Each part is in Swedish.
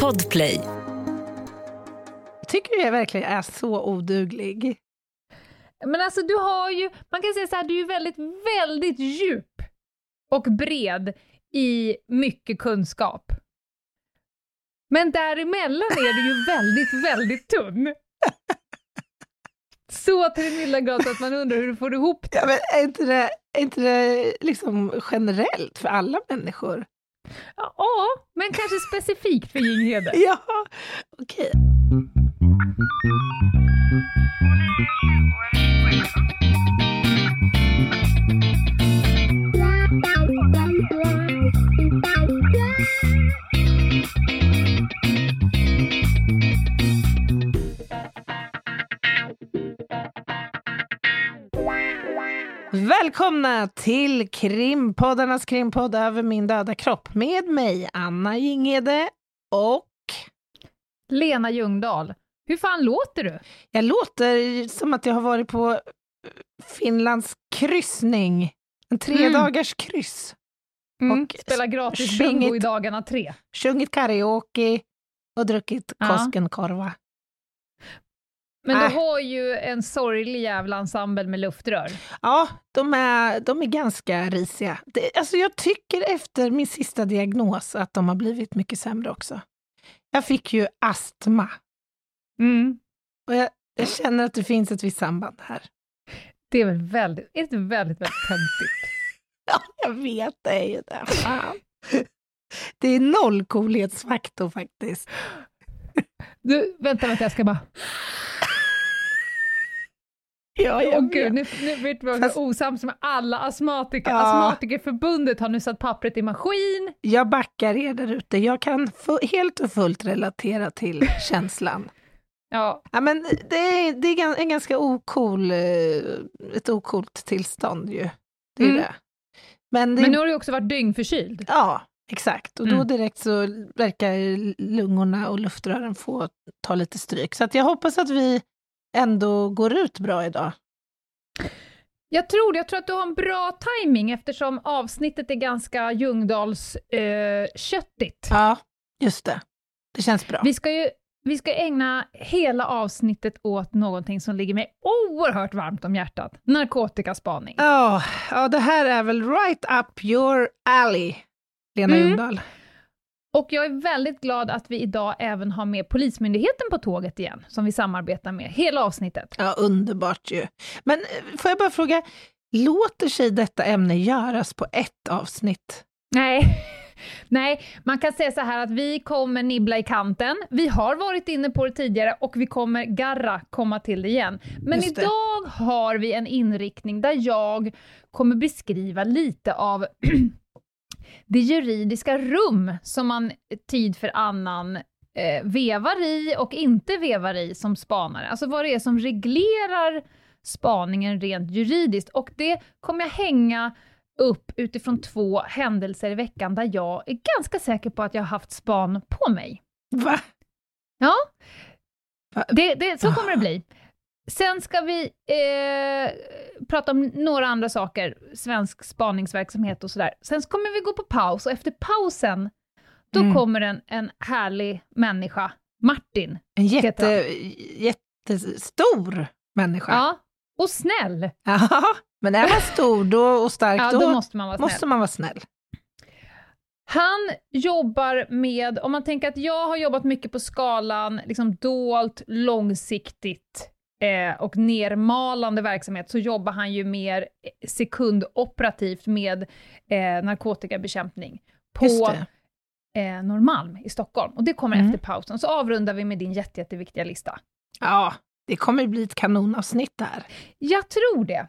Podplay. Tycker du jag verkligen är så oduglig? Men alltså du har ju, man kan säga så här, du är ju väldigt, väldigt djup och bred i mycket kunskap. Men däremellan är du ju väldigt, väldigt tunn. Så till den milda grad att man undrar hur du får ihop det. Ja, men är inte det, är inte det liksom generellt för alla människor? Ja, men kanske specifikt för Ginghede. Ja, okej. Välkomna till krimpoddarnas krimpodd över min döda kropp med mig, Anna Jinghede och Lena Ljungdahl, hur fan låter du? jag låter som att jag har varit på Finlands kryssning, en tredagars kryss. Mm. Och Spela gratis sjungit- bingo i dagarna tre. Sjungit karaoke och druckit Ja. Koskenkorva. Men Äh. du har ju en sorglig jävla ensemble med luftrör. Ja, de är, de är ganska risiga. Det, alltså jag tycker efter min sista diagnos att de har blivit mycket sämre också. Jag fick ju astma Mm. och jag, jag känner att det finns ett visst samband här. Det är väl väldigt, är det väldigt, väldigt töntigt? Ja, jag vet, det är ju det. Fan. Det är noll coolhetsfaktor faktiskt. Du, vänta, vänta, jag ska bara... Ja, jag gud, vet. nu, nu vet vad Fast- osams med alla astmatiker. Ja. Astmatikerförbundet har nu satt pappret i maskin. Jag backar er där ute. Jag kan helt och fullt relatera till känslan. Ja, Ja, men det är, det är en ganska ocool, eh, ett ocoolt tillstånd ju. Det är Mm. det. Men, det, men nu har du också varit dyngförkyld. Ja, exakt. Och då Mm. direkt så verkar lungorna och luftrören få ta lite stryk. Så jag hoppas att vi ändå går ut bra idag. Jag tror. Jag tror att du har en bra timing eftersom avsnittet är ganska Ljungdahls eh, köttigt. Ja, just det. Det känns bra. Vi ska ju vi ska ägna hela avsnittet åt någonting som ligger mig oerhört varmt om hjärtat. Narkotikaspaning. Ja, ja, det här är väl right up your alley, Lena Mm. Ljungdahl. Och jag är väldigt glad att vi idag även har med Polismyndigheten på tåget igen, som vi samarbetar med hela avsnittet. Ja, underbart ju. Men eh, får jag bara fråga, låter sig detta ämne göras på ett avsnitt? Nej. Nej, man kan säga så här att vi kommer nibbla i kanten. Vi har varit inne på det tidigare och vi kommer garra komma till det igen. Men det. idag har vi en inriktning där jag kommer beskriva lite av det juridiska rum som man tid för annan eh, vevar i och inte vevar i som spanare. Alltså vad det är som reglerar spaningen rent juridiskt. Och det kommer jag hänga upp utifrån två händelser i veckan där jag är ganska säker på att jag har haft span på mig. Va? Ja, Va? det, det, så kommer det bli. Sen ska vi eh, prata om några andra saker, svensk spaningsverksamhet och sådär. Sen kommer vi gå på paus och efter pausen, då Mm. kommer en, en härlig människa, Martin. En jätte, jättestor människa. Ja, och snäll. Ja, men är man stor då och stark, Ja, då, då måste man måste man vara snäll. Han jobbar med, om man tänker att jag har jobbat mycket på skalan liksom dolt, långsiktigt eh, och nermalande verksamhet, så jobbar han ju mer sekundoperativt med eh, narkotikabekämpning på eh, Norrmalm i Stockholm. Och det kommer Mm. efter pausen. Så avrundar vi med din jätte, jätteviktiga lista. Ja, det kommer bli ett kanonavsnitt där. Jag tror det.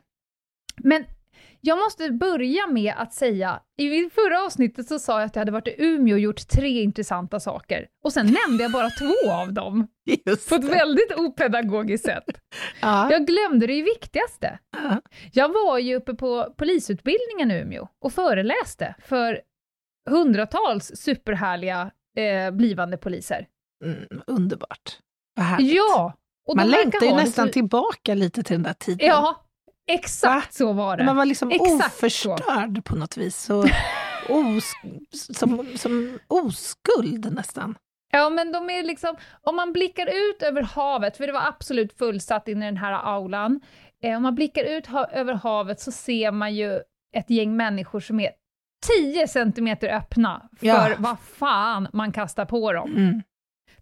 Men jag måste börja med att säga, i förra avsnittet så sa jag att jag hade varit i Umeå och gjort tre intressanta saker. Och sen nämnde jag bara två av dem, Just på ett det. väldigt opedagogiskt sätt. Ja. Jag glömde det viktigaste. Ja. Jag var ju uppe på polisutbildningen i Umeå och föreläste för hundratals superhärliga eh, blivande poliser. Mm, underbart. Vad härligt. Ja! Och Man längtar ju nästan så- tillbaka lite till den där tiden. Ja, exakt så var det. Man var liksom Exakt så. oförstörd på något vis. Så os, som, som oskuld nästan. Ja, men de är liksom, om man blickar ut över havet, för det var absolut fullsatt inne i den här aulan, eh, om man blickar ut ha över havet så ser man ju ett gäng människor som är 10 centimeter öppna för Ja. vad fan man kastar på dem. Mm.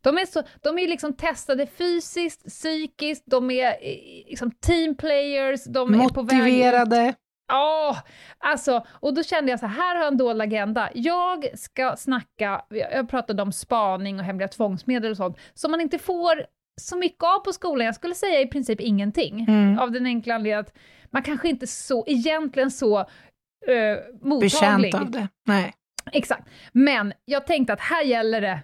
De är, så, de är liksom testade fysiskt, psykiskt, de är eh, liksom team players, de är på väg. Motiverade. Ja, alltså, och då kände jag så här, här har jag en dold agenda. Jag ska snacka, jag pratade om spaning och hemliga tvångsmedel och sånt, som man inte får så mycket av på skolan. Jag skulle säga i princip ingenting, Mm. av den enkla anledningen att man kanske inte så, egentligen så uh, mottaglig. Bekänt av det. Nej. Exakt. Men jag tänkte att här gäller det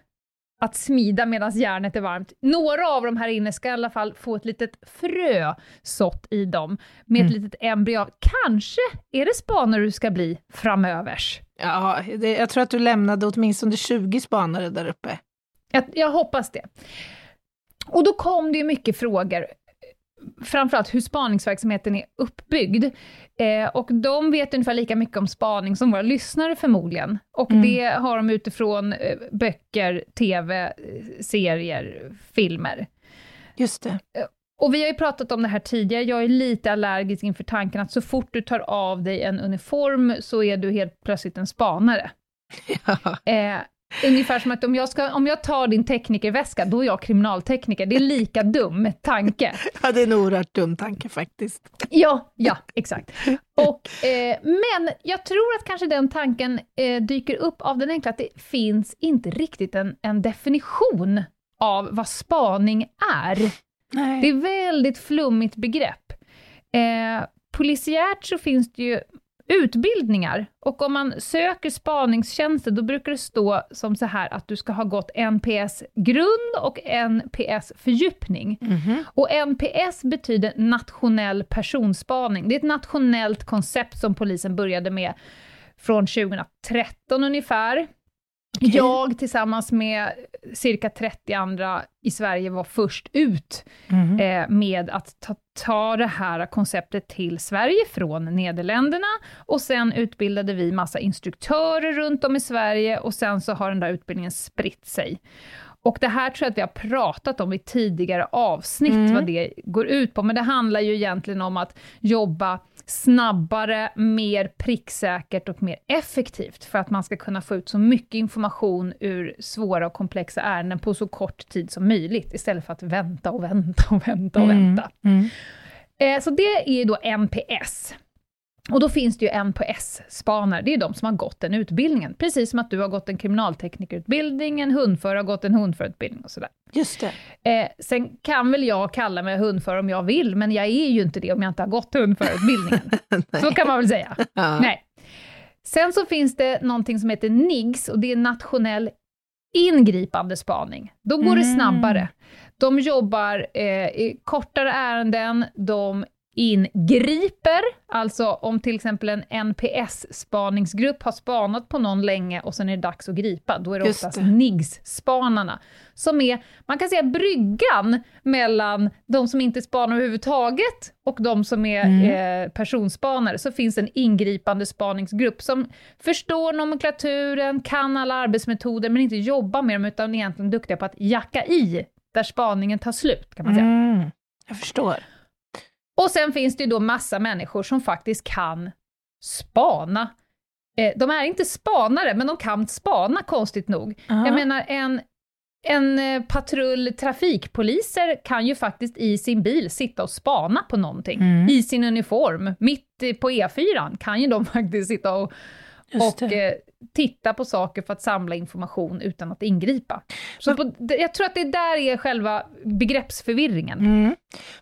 att smida medan järnet är varmt. Några av dem här inne ska i alla fall få ett litet frö sått i dem, med ett Mm. litet embryo. Kanske är det spanare du ska bli framövers. Ja, det, jag tror att du lämnade åtminstone 20 spanare där uppe. Jag, jag hoppas det. Och då kom det ju mycket frågor, framförallt hur spaningsverksamheten är uppbyggd. Eh, och de vet ungefär lika mycket om spaning som våra lyssnare förmodligen. Och Mm. det har de utifrån eh, böcker, TV, eh, serier, filmer. Just det. Och vi har ju pratat om det här tidigare, jag är lite allergisk inför tanken att så fort du tar av dig en uniform så är du helt plötsligt en spanare. Ja. Eh, ungefär som att om jag, ska, om jag tar din teknikerväska, då är jag kriminaltekniker. Det är lika dum tanke. ja, det är en oerhört dum tanke faktiskt. Ja, ja, exakt. Och, eh, men jag tror att kanske den tanken eh, dyker upp av den enkla att det finns inte riktigt en, en definition av vad spaning är. Nej. Det är väldigt flummigt begrepp. Eh, polisiärt så finns det ju utbildningar, och om man söker spaningstjänster, då brukar det stå som så här att du ska ha gått NPS grund och NPS fördjupning. Mhm. Och NPS betyder nationell personspaning. Det är ett nationellt koncept som polisen började med från 2013 ungefär. Okej. Jag tillsammans med cirka 30 andra i Sverige var först ut Mhm. eh, med att ta, ta det här konceptet till Sverige från Nederländerna och sen utbildade vi massa instruktörer runt om i Sverige och sen så har den där utbildningen spritt sig. Och det här tror jag att vi har pratat om i tidigare avsnitt, Mm. vad det går ut på, men det handlar ju egentligen om att jobba snabbare, mer pricksäkert och mer effektivt, för att man ska kunna få ut så mycket information ur svåra och komplexa ärenden på så kort tid som möjligt, istället för att vänta och vänta och vänta och Mm. vänta. Mm. Eh, så det är ju då NPS. Och då finns det ju NPS-spanare, det är de som har gått den utbildningen. Precis som att du har gått en kriminalteknikerutbildning, en hundförare har gått en hundförarutbildning och sådär. Just det. Eh, sen kan väl jag kalla mig hundförare om jag vill, men jag är ju inte det om jag inte har gått hundförarutbildningen. så kan man väl säga. Ja. Nej. Sen så finns det någonting som heter NIGS, och det är nationell ingripande spaning. Då går det Mm. snabbare. De jobbar eh, i kortare ärenden, de ingriper, alltså om till exempel en NPS-spaningsgrupp har spanat på någon länge och sen är det dags att gripa, då är det Just oftast. NIGS-spanarna, som är, man kan säga bryggan mellan de som inte spanar överhuvudtaget och de som är Mm. eh, personspanare, så finns en ingripande spaningsgrupp som förstår nomenklaturen, kan alla arbetsmetoder, men inte jobbar med dem, utan egentligen är duktiga på att jacka i där spaningen tar slut, kan man säga. Mm. Jag förstår. Och sen finns det ju då massa människor som faktiskt kan spana. Eh, de är inte spanare, men de kan spana konstigt nog. Ja. Jag menar, en, en eh, patrull trafikpoliser kan ju faktiskt i sin bil sitta och spana på någonting. Mm. I sin uniform, mitt på E4 kan ju de faktiskt sitta och, Just och eh, titta på saker för att samla information utan att ingripa. Så på, det- jag tror att det där är själva begreppsförvirringen. Mm.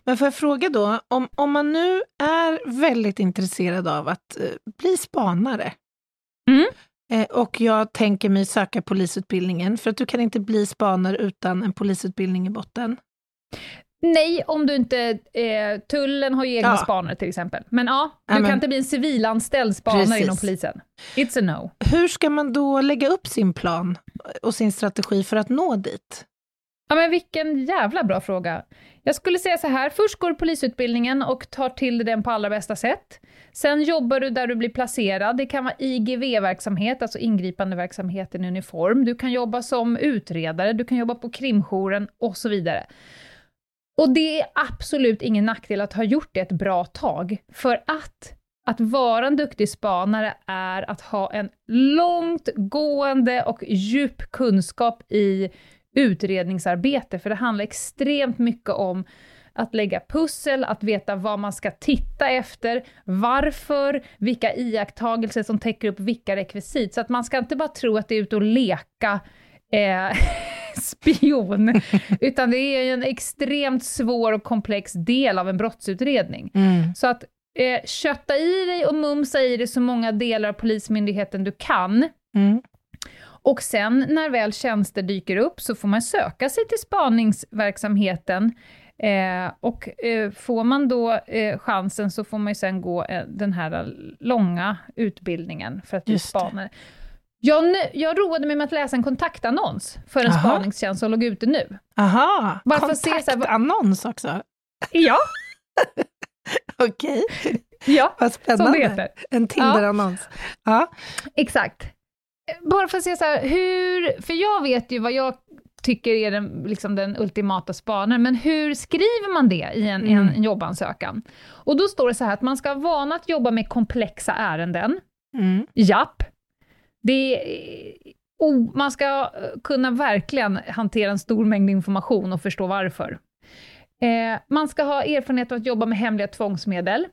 Men får jag fråga då, om, om man nu är väldigt intresserad av att eh, bli spanare Mm. eh, och jag tänker mig söka polisutbildningen, för att du kan inte bli spanare utan en polisutbildning i botten. Nej, om du inte... Eh, tullen har ju egna Ja. spanare till exempel. Men ja, du Ja, men- kan inte bli en civilanställd spanare Precis. inom polisen. It's a no. Hur ska man då lägga upp sin plan och sin strategi för att nå dit? Ja, men vilken jävla bra fråga. Jag skulle säga så här, först går polisutbildningen och tar till dig den på allra bästa sätt. Sen jobbar du där du blir placerad. Det kan vara IGV-verksamhet, alltså ingripande verksamhet i uniform. Du kan jobba som utredare, du kan jobba på krimjouren och så vidare. Och det är absolut ingen nackdel att ha gjort det ett bra tag, för att att vara en duktig spanare är att ha en långtgående och djup kunskap i utredningsarbete, för det handlar extremt mycket om att lägga pussel, att veta vad man ska titta efter, varför, vilka iakttagelser som täcker upp vilka rekvisit. Så att man ska inte bara tro att det är ute och leka eh, spion, utan det är ju en extremt svår och komplex del av en brottsutredning. Mm. Så att eh, kötta i dig och mumsa i dig så många delar av Polismyndigheten du kan, Mm. och sen när väl tjänster dyker upp så får man söka sig till spaningsverksamheten. Eh, och eh, får man då eh, chansen så får man ju sen gå eh, den här långa utbildningen för att bli spanare. Jag, jag roade mig med att läsa en kontaktannons för en Aha. spaningstjänst som låg ute nu. Aha, Bara så här, kontaktannons också. Ja, Okej, ja vad spännande. En Tinder-annons. Ja. Exakt. Bara för att se så här, hur... För jag vet ju vad jag tycker är den, liksom den ultimata spanaren, men hur skriver man det i en, Mm. en jobbansökan? Och då står det så här att man ska ha vana att jobba med komplexa ärenden. Mm. Japp. Det oh, man ska kunna verkligen hantera en stor mängd information och förstå varför. Eh, man ska ha erfarenhet av att jobba med hemliga tvångsmedel.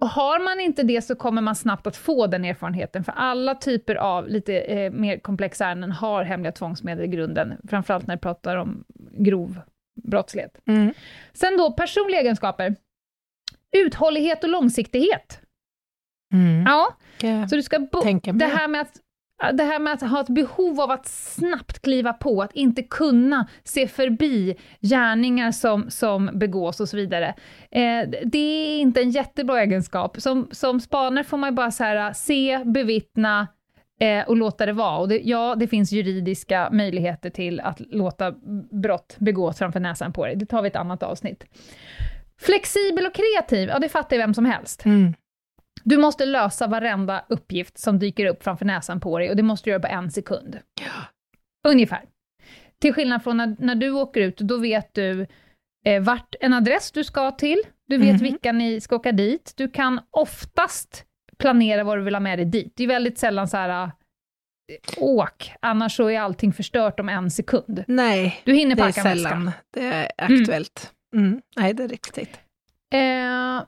Och har man inte det så kommer man snabbt att få den erfarenheten, för alla typer av lite eh, mer komplexa ärenden har hemliga tvångsmedel i grunden, framförallt när vi pratar om grov brottslighet. Mm. Sen då personliga egenskaper. Uthållighet och långsiktighet. Mm. Ja, så du ska bo- det här, med att, det här med att ha ett behov av att snabbt kliva på, att inte kunna se förbi gärningar som, som begås och så vidare. Eh, det är inte en jättebra egenskap. Som, som spanare får man ju bara så här, eh, se, bevittna eh, och låta det vara. Och det, ja, det finns juridiska möjligheter till att låta brott begås framför näsan på dig. Det tar vi i ett annat avsnitt. Flexibel och kreativ, ja det fattar ju vem som helst. Mm. Du måste lösa varenda uppgift som dyker upp framför näsan på dig och det måste du göra på en sekund. Ungefär. Till skillnad från när, när du åker ut, då vet du eh, vart en adress du ska till, du vet Mhm. vilka ni ska åka dit, du kan oftast planera vad du vill ha med dig dit. Det är väldigt sällan så här, eh, åk, annars så är allting förstört om en sekund. Nej, Du hinner det är packa väskan. sällan det är aktuellt. Mm. Nej, det är riktigt. Eh,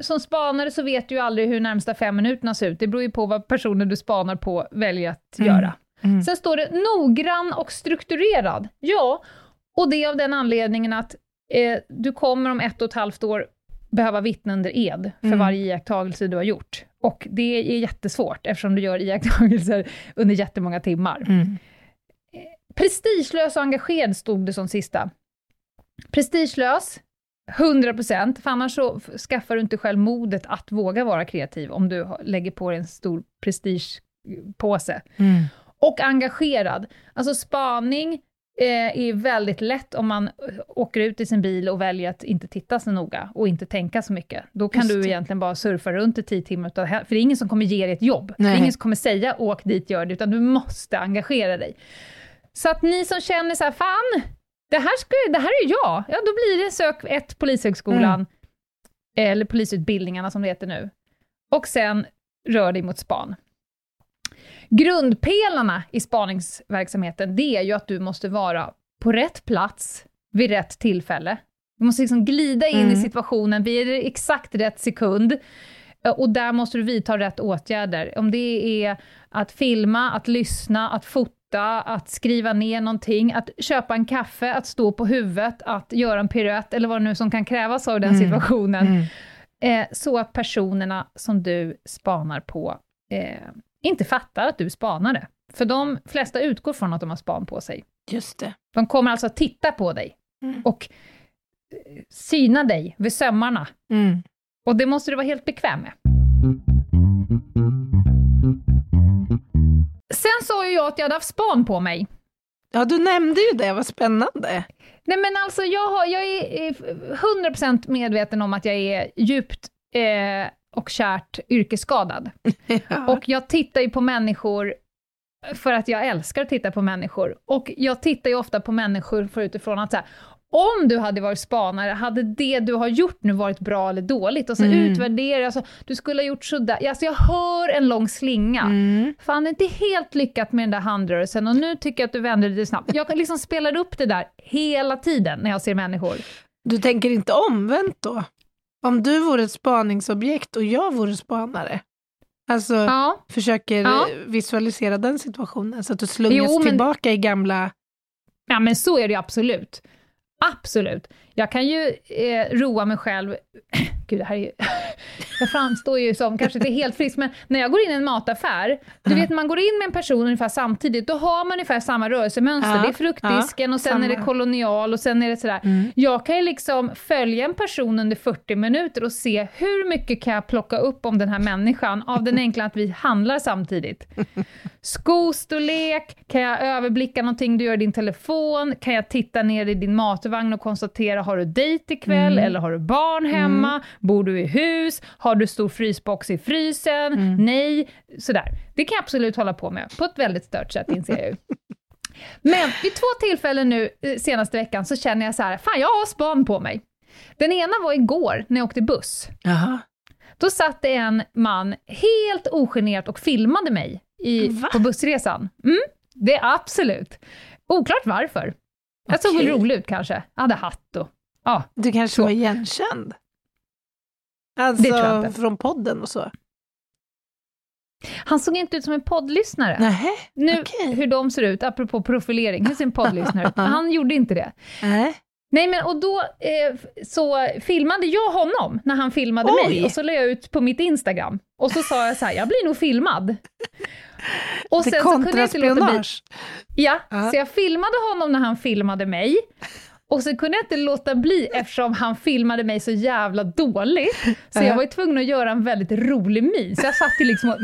som spanare så vet du ju aldrig hur närmsta fem minuterna ser ut. Det beror ju på vad personen du spanar på väljer att Mm. göra. Mm. Sen står det noggrann och strukturerad. Ja, och det av den anledningen att eh, du kommer om ett och ett halvt år behöva vittna under ed för Mm. varje iakttagelse du har gjort. Och det är jättesvårt eftersom du gör iakttagelser under jättemånga timmar. Mm. Prestigelös och engagerad stod det som sista. Prestigelös, 100%, för annars så skaffar du inte själv modet att våga vara kreativ om du lägger på dig en stor prestigepåse. Mm. Och engagerad. Alltså spaning eh, är väldigt lätt om man eh, åker ut i sin bil och väljer att inte titta så noga och inte tänka så mycket. Då kan Just du egentligen bara surfa runt i tio timmar, utav, för det är ingen som kommer ge dig ett jobb. Det är Nej. ingen som kommer säga åk dit, gör det, utan du måste engagera dig. Så att ni som känner så här, fan, det här, ska, det här är jag, ja då blir det sök ett Polishögskolan, Mm. eller polisutbildningarna som det heter nu. Och sen rör dig mot span. Grundpelarna i spaningsverksamheten, det är ju att du måste vara på rätt plats vid rätt tillfälle. Du måste liksom glida in i Mm. situationen vid exakt rätt sekund. Eh, Och där måste du vidta rätt åtgärder. Om det är att filma, att lyssna, att fota, att skriva ner någonting, att köpa en kaffe, att stå på huvudet, att göra en piruett, eller vad nu som kan krävas av den Mm. situationen. Mm. Eh, så att personerna som du spanar på eh, inte fattar att du spanade. För de flesta utgår från att de har span på sig. Just det. De kommer alltså att titta på dig Mm. och eh, syna dig vid sömmarna. Mm. Och det måste du vara helt bekväm med. Sen sa ju jag att jag hade haft span på mig. Ja, du nämnde ju det, vad spännande. Nej men alltså jag, har, jag är 100% medveten om att jag är djupt eh, och kärt yrkesskadad. Ja. Och jag tittar ju på människor för att jag älskar att titta på människor. Och jag tittar ju ofta på människor för utifrån att så här, om du hade varit spanare, hade det du har gjort nu varit bra eller dåligt? Och så Mm. utvärdera, alltså, du skulle ha gjort sådär. Alltså jag hör en lång slinga. Mm. Fan, det är inte helt lyckat med den där handrörelsen och nu tycker jag att du vänder lite snabbt. Jag liksom spelar upp det där hela tiden när jag ser människor. Du tänker inte omvänt då? Om du vore ett spaningsobjekt och jag vore spanare? Alltså, Ja, försöker Ja. visualisera den situationen så att du slungas Jo, men- tillbaka i gamla... ja men så är det ju absolut. Absolut. Jag kan ju eh, roa mig själv, gud det här är ju, jag framstår ju som kanske inte helt frisk, men när jag går in i en mataffär, du Ja. vet man går in med en person ungefär samtidigt, då har man ungefär samma rörelsemönster. Ja, Det är fruktdisken och sen är det samma. kolonial och sen är det sådär. Mm. Jag kan ju liksom följa en person under 40 minuter och se hur mycket kan jag plocka upp om den här människan, av den enkla att vi handlar samtidigt. Skostorlek, kan jag överblicka någonting du gör i din telefon, kan jag titta ner i din matvagn och konstatera, har du dejt ikväll, Mm. eller har du barn hemma, bor du i hus, har du stor frysbox i frysen, Mm. nej, sådär. Det kan jag absolut hålla på med, på ett väldigt stört sätt inser jag ju. Men vid två tillfällen nu eh, senaste veckan så känner jag så här, fan jag har span på mig. Den ena var igår när jag åkte buss. Jaha. Då satt det en man helt ogenerat och filmade mig i, Va? på bussresan. Mm, det är absolut. Oklart varför. Jag såg väl rolig ut kanske. Jag hade hatt och... Ja, Du kanske Så. var igenkänd? Alltså Det tror jag inte. från podden och så? han såg inte ut som en poddlyssnare. Nähä? Nu, okej. hur de ser ut, apropå profilering, hur ser en poddlyssnare ut? Han gjorde inte det. Nej. Nej men och då eh, så filmade jag honom när han filmade Oj. mig och så la jag ut på mitt Instagram. Och så sa jag så här, jag blir nog filmad. Och sen så kunde jag inte låta bli. Ja, Ja. så jag filmade honom när han filmade mig. Och så kunde jag inte låta bli eftersom han filmade mig så jävla dåligt. Så Ja. jag var ju tvungen att göra en väldigt rolig min. Så jag satt ju liksom och...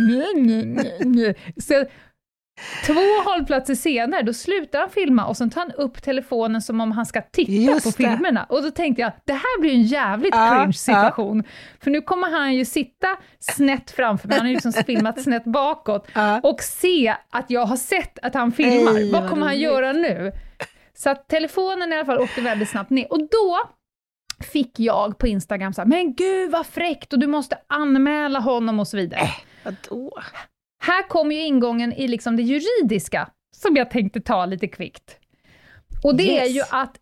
Så två hållplatser senare, då slutar han filma och sen tar han upp telefonen som om han ska titta Just på det. filmerna. Och då tänkte jag, det här blir en jävligt Ja, cringe situation. För nu kommer han ju sitta snett framför mig, han har ju liksom filmat snett bakåt Ja. och se att jag har sett att han filmar. Ej, vad kommer han göra nu? Så att telefonen i alla fall åkte väldigt snabbt ner. Och då fick jag på Instagram så här, men gud vad fräckt och du måste anmäla honom och så vidare. Vadå? Här kommer ju ingången i liksom det juridiska, som jag tänkte ta lite kvickt. Och det är Yes. ju att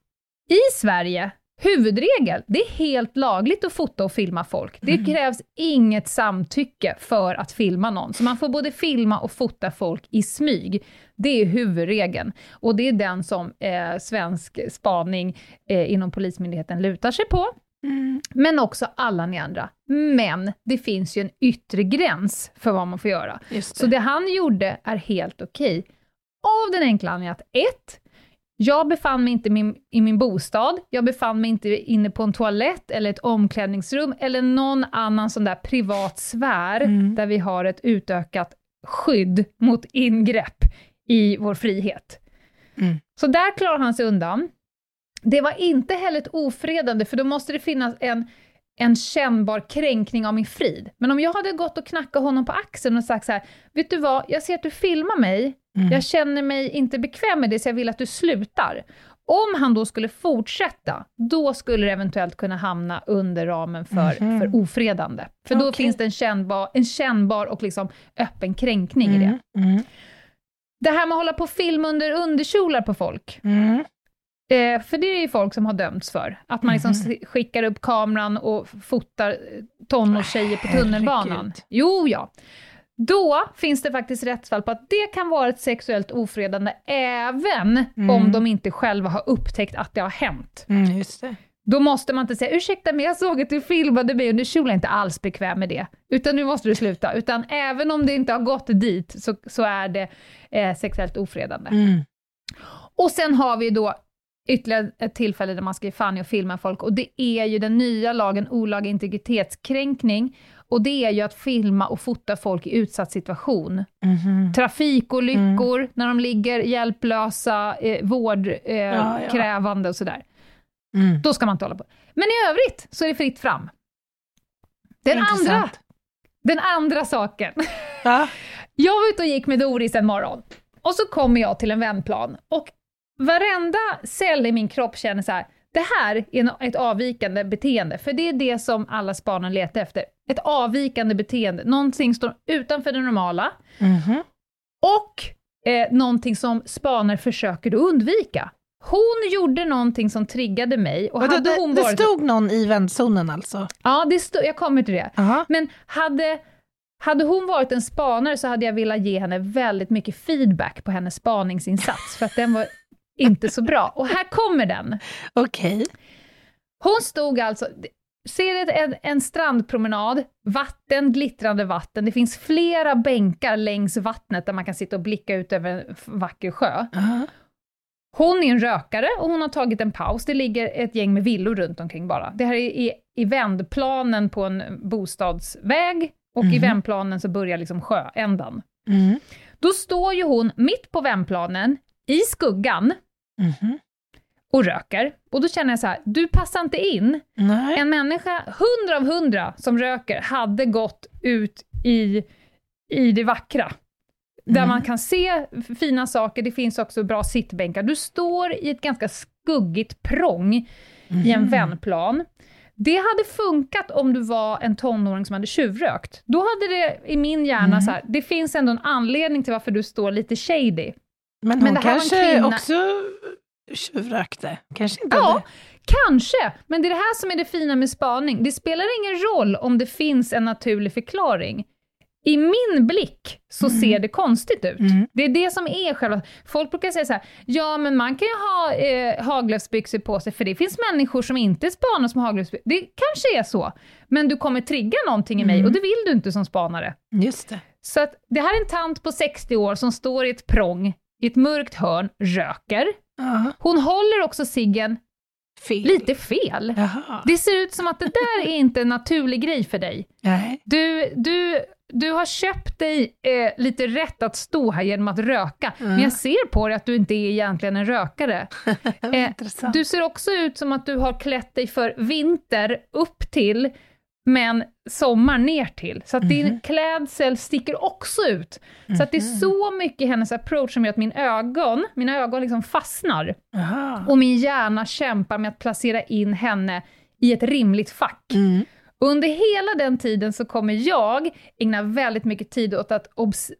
i Sverige, huvudregel, det är helt lagligt att fota och filma folk. Det Mm. krävs inget samtycke för att filma någon. Så man får både filma och fota folk i smyg. Det är huvudregeln. Och det är den som eh, svensk spaning eh, inom Polismyndigheten lutar sig på Mm. men också alla ni andra. Men det finns ju en yttre gräns för vad man får göra. Just Så det. det han gjorde är helt okej. Av den enkla anledningen att ett, jag befann mig inte i min, i min bostad, jag befann mig inte inne på en toalett eller ett omklädningsrum eller någon annan sån där privat sfär Mm. där vi har ett utökat skydd mot ingrepp i vår frihet. Mm. Så där klarar han sig undan. Det var inte heller ett ofredande, för då måste det finnas en, en kännbar kränkning av min frid. Men om jag hade gått och knackat honom på axeln och sagt så här, vet du vad, jag ser att du filmar mig, Mm. jag känner mig inte bekväm med det, så jag vill att du slutar. Om han då skulle fortsätta, då skulle det eventuellt kunna hamna under ramen för, Mhm. för ofredande. För då Okej. finns det en kännbar, en kännbar och liksom öppen kränkning i det. Mm. Mm. Det här med att hålla på och filma under underkjolar på folk, Mm. eh, för det är ju folk som har dömts för. Att man liksom s- skickar upp kameran och fotar tonårstjejer på tunnelbanan. Herregud. Jo, ja. Då finns det faktiskt rättsfall på att det kan vara ett sexuellt ofredande även Mm. om de inte själva har upptäckt att det har hänt. Mm, just det. Då måste man inte säga ursäkta men jag såg att du filmade mig under kjolen, jag är inte alls bekväm med det. Utan nu måste du sluta. Utan även om det inte har gått dit så, så är det eh, sexuellt ofredande. Mm. Och sen har vi då ytterligare ett tillfälle där man ska ge fan i att filma folk, och det är ju den nya lagen olaga integritetskränkning, och det är ju att filma och fota folk i utsatt situation. Mhm. Trafikolyckor, när de ligger hjälplösa, eh, vårdkrävande eh, Ja, ja. och sådär. Mm. Då ska man inte hålla på. Men i övrigt så är det fritt fram. Den, andra, den andra saken. Ja. Jag var ute och gick med Doris en morgon, och så kommer jag till en vändplan, och varenda cell i min kropp känner så här, det här är ett avvikande beteende, för det är det som alla spanare letar efter. Ett avvikande beteende, någonting som står utanför det normala, Mhm. och eh, någonting som spanare försöker undvika. Hon gjorde någonting som triggade mig, och hade det, hon det varit... stod någon i vändzonen alltså? Ja, det stod, jag kommer till det. Aha. Men hade, hade hon varit en spanare så hade jag velat ge henne väldigt mycket feedback på hennes spaningsinsats, för att den var inte så bra. Och här kommer den. Okej. Hon stod alltså, ser en, en strandpromenad, vatten, glittrande vatten, det finns flera bänkar längs vattnet där man kan sitta och blicka ut över en vacker sjö. Aha. Hon är en rökare och hon har tagit en paus. Det ligger ett gäng med villor runt omkring bara. Det här är i, i vändplanen på en bostadsväg och i Mhm. vändplanen så börjar liksom sjöändan. Mm. Då står ju hon mitt på vändplanen, i skuggan, Mhm. och röker. Och då känner jag så här, du passar inte in. Nej. En människa, hundra av hundra som röker, hade gått ut i, i det vackra. Där Mm. man kan se fina saker, det finns också bra sittbänkar. Du står i ett ganska skuggigt prång i en Mhm. vändplan. Det hade funkat om du var en tonåring som hade tjuvrökt. Då hade det i min hjärna Mm. så här, det finns ändå en anledning till varför du står lite shady. Men Men hon det här kanske kvinna- också tjuvrökte? Kanske inte Ja, hade- kanske. Men det är det här som är det fina med spaning. Det spelar ingen roll om det finns en naturlig förklaring. I min blick så Mm. ser det konstigt ut. Mm. Det är det som är själva... Folk brukar säga så här, ja men man kan ju ha eh, haglöfsbyxor på sig, för det finns människor som inte spanar som haglöfsbyxor. Det kanske är så, men du kommer trigga någonting i mig Mm. och det vill du inte som spanare. Just det. Så att det här är en tant på 60 år som står i ett prång, i ett mörkt hörn, röker. Ja. Hon håller också ciggen Fel. lite fel. Jaha. Det ser ut som att det där är inte en naturlig grej för dig. Nej. Du, du, du har köpt dig eh, lite rätt att stå här genom att röka, Mm. men jag ser på dig att du inte är egentligen en rökare. Eh. Du ser också ut som att du har klätt dig för vinter upp till, men sommar ner till. Så att din Mhm. klädsel sticker också ut. Så att det är Mhm. så mycket i hennes approach som gör att min ögon, mina ögon liksom fastnar. Jaha. Och min hjärna kämpar med att placera in henne i ett rimligt fack. Mm. Under hela den tiden så kommer jag ägna väldigt mycket tid åt att obs-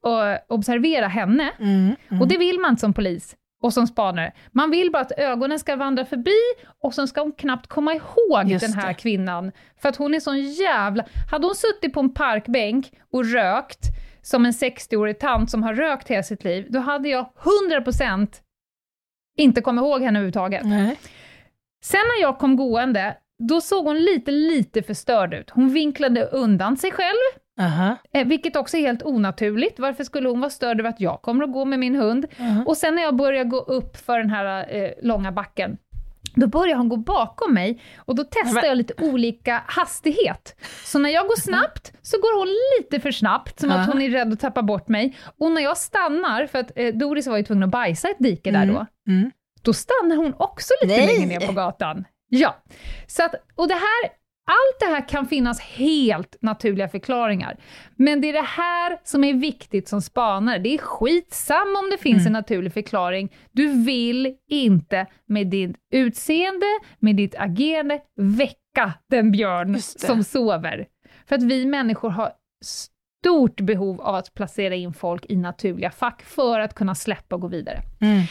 observera henne, Mm. Mm. och det vill man som polis och som spanare. Man vill bara att ögonen ska vandra förbi, och så ska hon knappt komma ihåg Just den här det. kvinnan, för att hon är sån jävla... Hade hon suttit på en parkbänk och rökt, som en 60-årig tant som har rökt hela sitt liv, då hade jag 100% inte kommit ihåg henne överhuvudtaget. Nej. Sen när jag kom gående, då såg hon lite, lite förstörd ut. Hon vinklade undan sig själv, Aha. eh, vilket också är helt onaturligt. Varför skulle hon vara störd över att jag kommer att gå med min hund? Aha. Och sen när jag börjar gå upp för den här eh, långa backen, då börjar hon gå bakom mig och då testar jag lite olika hastighet. Så när jag går snabbt så går hon lite för snabbt, som att hon är rädd att tappa bort mig. Och när jag stannar, för att eh, Doris var ju tvungen att bajsa ett dike där Mm. då, Mm. då stannar hon också lite Nej. längre ner på gatan. Ja, så att, och det här, allt det här kan finnas helt naturliga förklaringar. Men det är det här som är viktigt som spanare. Det är skitsamma om det finns Mm. en naturlig förklaring. Du vill inte med ditt utseende, med ditt agerande, väcka den björn som sover. För att vi människor har stort behov av att placera in folk i naturliga fack för att kunna släppa och gå vidare. Mm.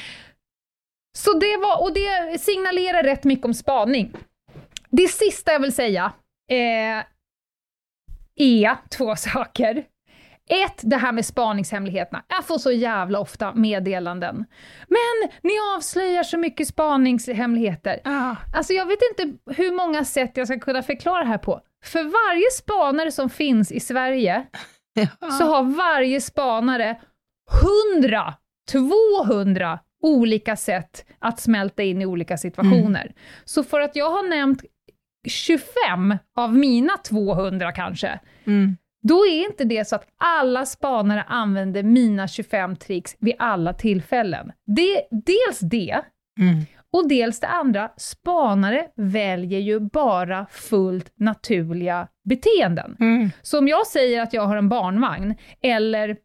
Så det var, och det signalerar rätt mycket om spaning. Det sista jag vill säga eh, är två saker. Ett, det här med spaningshemligheterna. Jag får så jävla ofta meddelanden. Men ni avslöjar så mycket spaningshemligheter. Ja. Alltså jag vet inte hur många sätt jag ska kunna förklara det här på. För varje spanare som finns i Sverige Ja. så har varje spanare 100, 200 olika sätt att smälta in i olika situationer. Mm. Så för att jag har nämnt 25 av mina 200 kanske, mm. då är inte det så att alla spanare använder mina 25 tricks vid alla tillfällen. Det, dels det, mm. och dels det andra, spanare väljer ju bara fullt naturliga beteenden. Mm. Så om jag säger att jag har en barnvagn, eller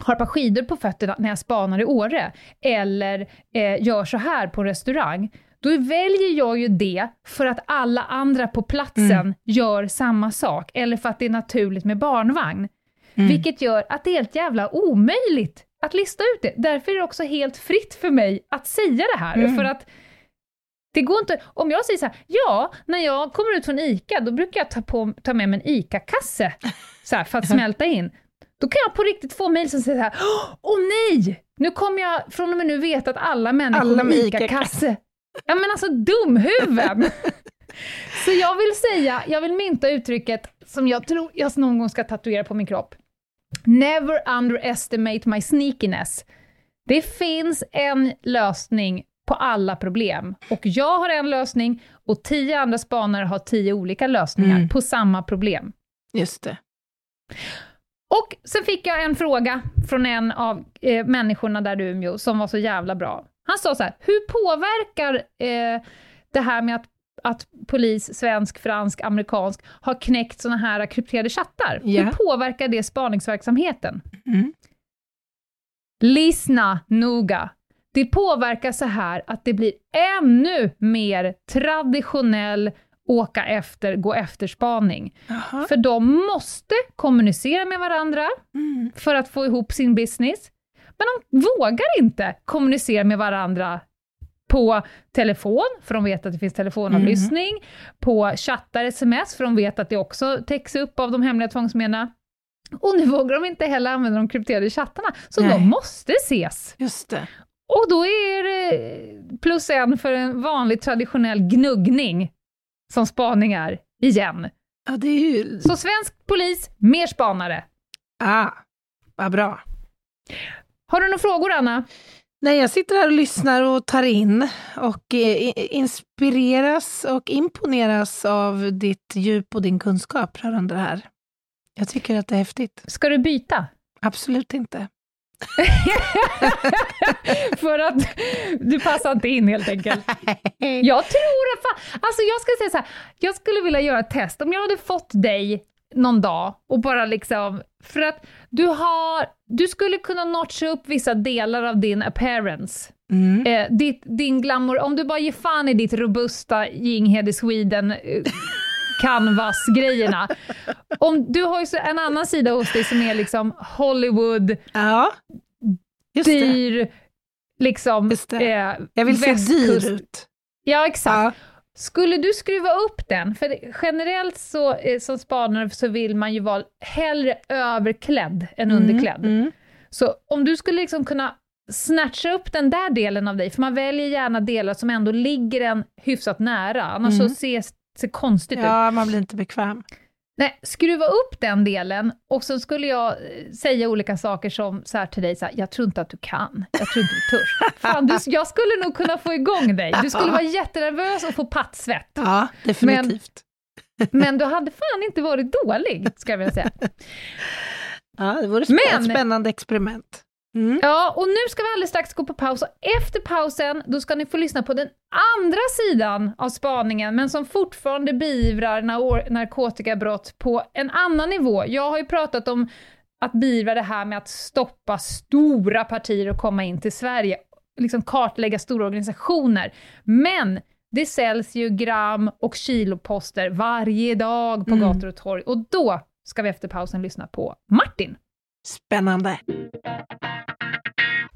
har ett par skidor på fötterna när jag spanar i Åre, eller eh, gör så här på restaurang, då väljer jag ju det för att alla andra på platsen mm. gör samma sak, eller för att det är naturligt med barnvagn. Mm. Vilket gör att det är helt jävla omöjligt att lista ut det. Därför är det också helt fritt för mig att säga det här, mm. för att det går inte, om jag säger så här, ja, när jag kommer ut från ICA, då brukar jag ta, på, ta med mig en ICA-kasse för att smälta in. Då kan jag på riktigt få mejl som säger så här, åh nej! Nu kommer jag från och med nu veta att alla människor alla med ICA-kasse Ja men alltså dumhuvuden! Så jag vill säga, jag vill mynta uttrycket som jag tror jag någon gång ska tatuera på min kropp. Never underestimate my sneakiness. Det finns en lösning på alla problem. Och jag har en lösning och tio andra spanare har tio olika lösningar mm. på samma problem. Just det. Och sen fick jag en fråga från en av eh, människorna där i Umeå som var så jävla bra. Han sa så här, hur påverkar eh, det här med att, att polis, svensk, fransk, amerikansk, har knäckt såna här krypterade chattar? Yeah. Hur påverkar det spaningsverksamheten? Mm. Lyssna noga. Det påverkar så här att det blir ännu mer traditionell åka efter, gå efter spaning. Aha. För de måste kommunicera med varandra mm. för att få ihop sin business. Men de vågar inte kommunicera med varandra på telefon, för de vet att det finns telefonavlyssning, mm. på chattar, sms, för de vet att det också täcks upp av de hemliga tvångsmedlen. Och nu vågar de inte heller använda de krypterade chattarna, så Nej. de måste ses. Just det. Och då är det plus en för en vanlig traditionell gnuggning, som spaning är, igen. Ja, det är ju... Så svensk polis, mer spanare. Ah, vad bra. Har du några frågor, Anna? Nej, jag sitter här och lyssnar och tar in och eh, inspireras och imponeras av ditt djup och din kunskap rörande det här. Jag tycker att det är häftigt. Ska du byta? Absolut inte. För att du passar inte in helt enkelt. Jag tror att fan, alltså jag ska säga så här, jag skulle vilja göra ett test. Om jag hade fått dig någon dag och bara liksom, för att du har, du skulle kunna notcha upp vissa delar av din appearance. Mm. Eh, ditt, din glamour, om du bara ger fan i ditt robusta Jinghede Sweden eh, canvas-grejerna. Om, du har ju en annan sida hos dig som är liksom Hollywood, ja, dyr, liksom... Just det. Eh, Jag vill västkust. se dyr ut. Ja, exakt. Ja. Skulle du skruva upp den, för generellt så, eh, som spanare så vill man ju vara hellre överklädd än mm, underklädd. Mm. Så om du skulle liksom kunna snatcha upp den där delen av dig, för man väljer gärna delar som ändå ligger en hyfsat nära, annars mm. så ses det konstigt ja, ut. Ja, man blir inte bekväm. Nej, skruva upp den delen och så skulle jag eh, säga olika saker som så till dig, så här, jag tror inte att du kan, jag tror inte du törs. Fan, du, jag skulle nog kunna få igång dig, du skulle vara jättenervös och få pattsvett. Ja, definitivt. Men, men du hade fan inte varit dålig, ska jag vilja säga. Ja, det vore ett spännande experiment. Mm. Ja, och nu ska vi alldeles strax gå på paus och efter pausen då ska ni få lyssna på den andra sidan av spaningen, men som fortfarande beivrar narkotikabrott på en annan nivå. Jag har ju pratat om att beivra det här med att stoppa stora partier och komma in till Sverige, liksom kartlägga stora organisationer. Men det säljs ju gram och kiloposter varje dag på mm. gator och torg och då ska vi efter pausen lyssna på Martin. Spännande!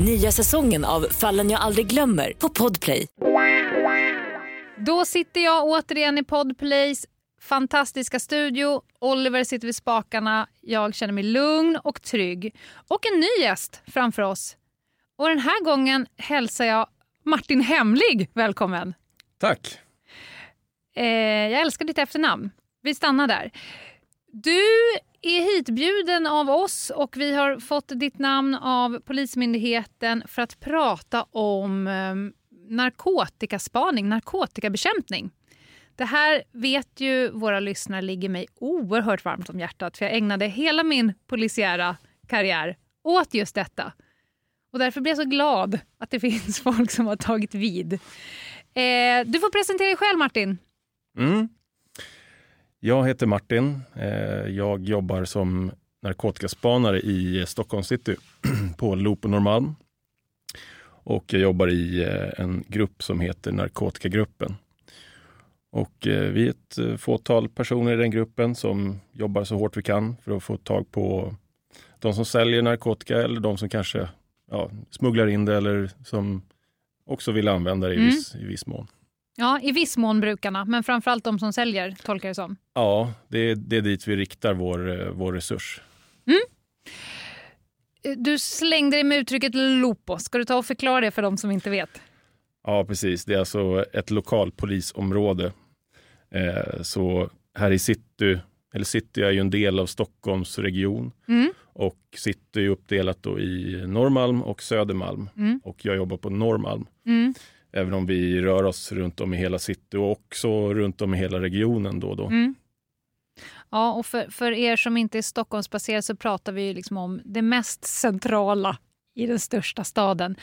Nya säsongen av Fallen jag aldrig glömmer på Podplay. Då sitter jag återigen i Podplays fantastiska studio. Oliver sitter vid spakarna. Jag känner mig lugn och trygg. Och en ny gäst framför oss. Och den här gången hälsar jag Martin Hemlig välkommen. Tack. Eh, jag älskar ditt efternamn. Vi stannar där. Du är hitbjuden av oss och vi har fått ditt namn av Polismyndigheten för att prata om eh, narkotikaspaning, narkotikabekämpning. Det här vet ju våra lyssnare ligger mig oerhört varmt om hjärtat för jag ägnade hela min polisiära karriär åt just detta. Och därför blir jag så glad att det finns folk som har tagit vid. Eh, du får presentera dig själv Martin. Mm. Jag heter Martin. Eh, jag jobbar som narkotikaspanare i Stockholm city på Loop och Norrmalm. Och jag jobbar i eh, en grupp som heter Narkotikagruppen. Och eh, vi är ett fåtal personer i den gruppen som jobbar så hårt vi kan för att få tag på de som säljer narkotika eller de som kanske ja, smugglar in det eller som också vill använda det i, mm. viss, i viss mån. Ja, i viss mån brukarna, men framförallt de som säljer, tolkar det som. Ja, det är, det är dit vi riktar vår, eh, vår resurs. Mm. Du slängde dig med uttrycket lopo. Ska du ta och förklara det för de som inte vet? Ja, precis. Det är alltså ett lokalpolisområde. Eh, så här i city, eller city är ju en del av Stockholms region mm. och city är uppdelat i Norrmalm och Södermalm mm. och jag jobbar på Norrmalm. Mm. Även om vi rör oss runt om i hela city och också runt om i hela regionen då och då. Mm. Ja, och för, för er som inte är Stockholmsbaserade så pratar vi liksom om det mest centrala i den största staden.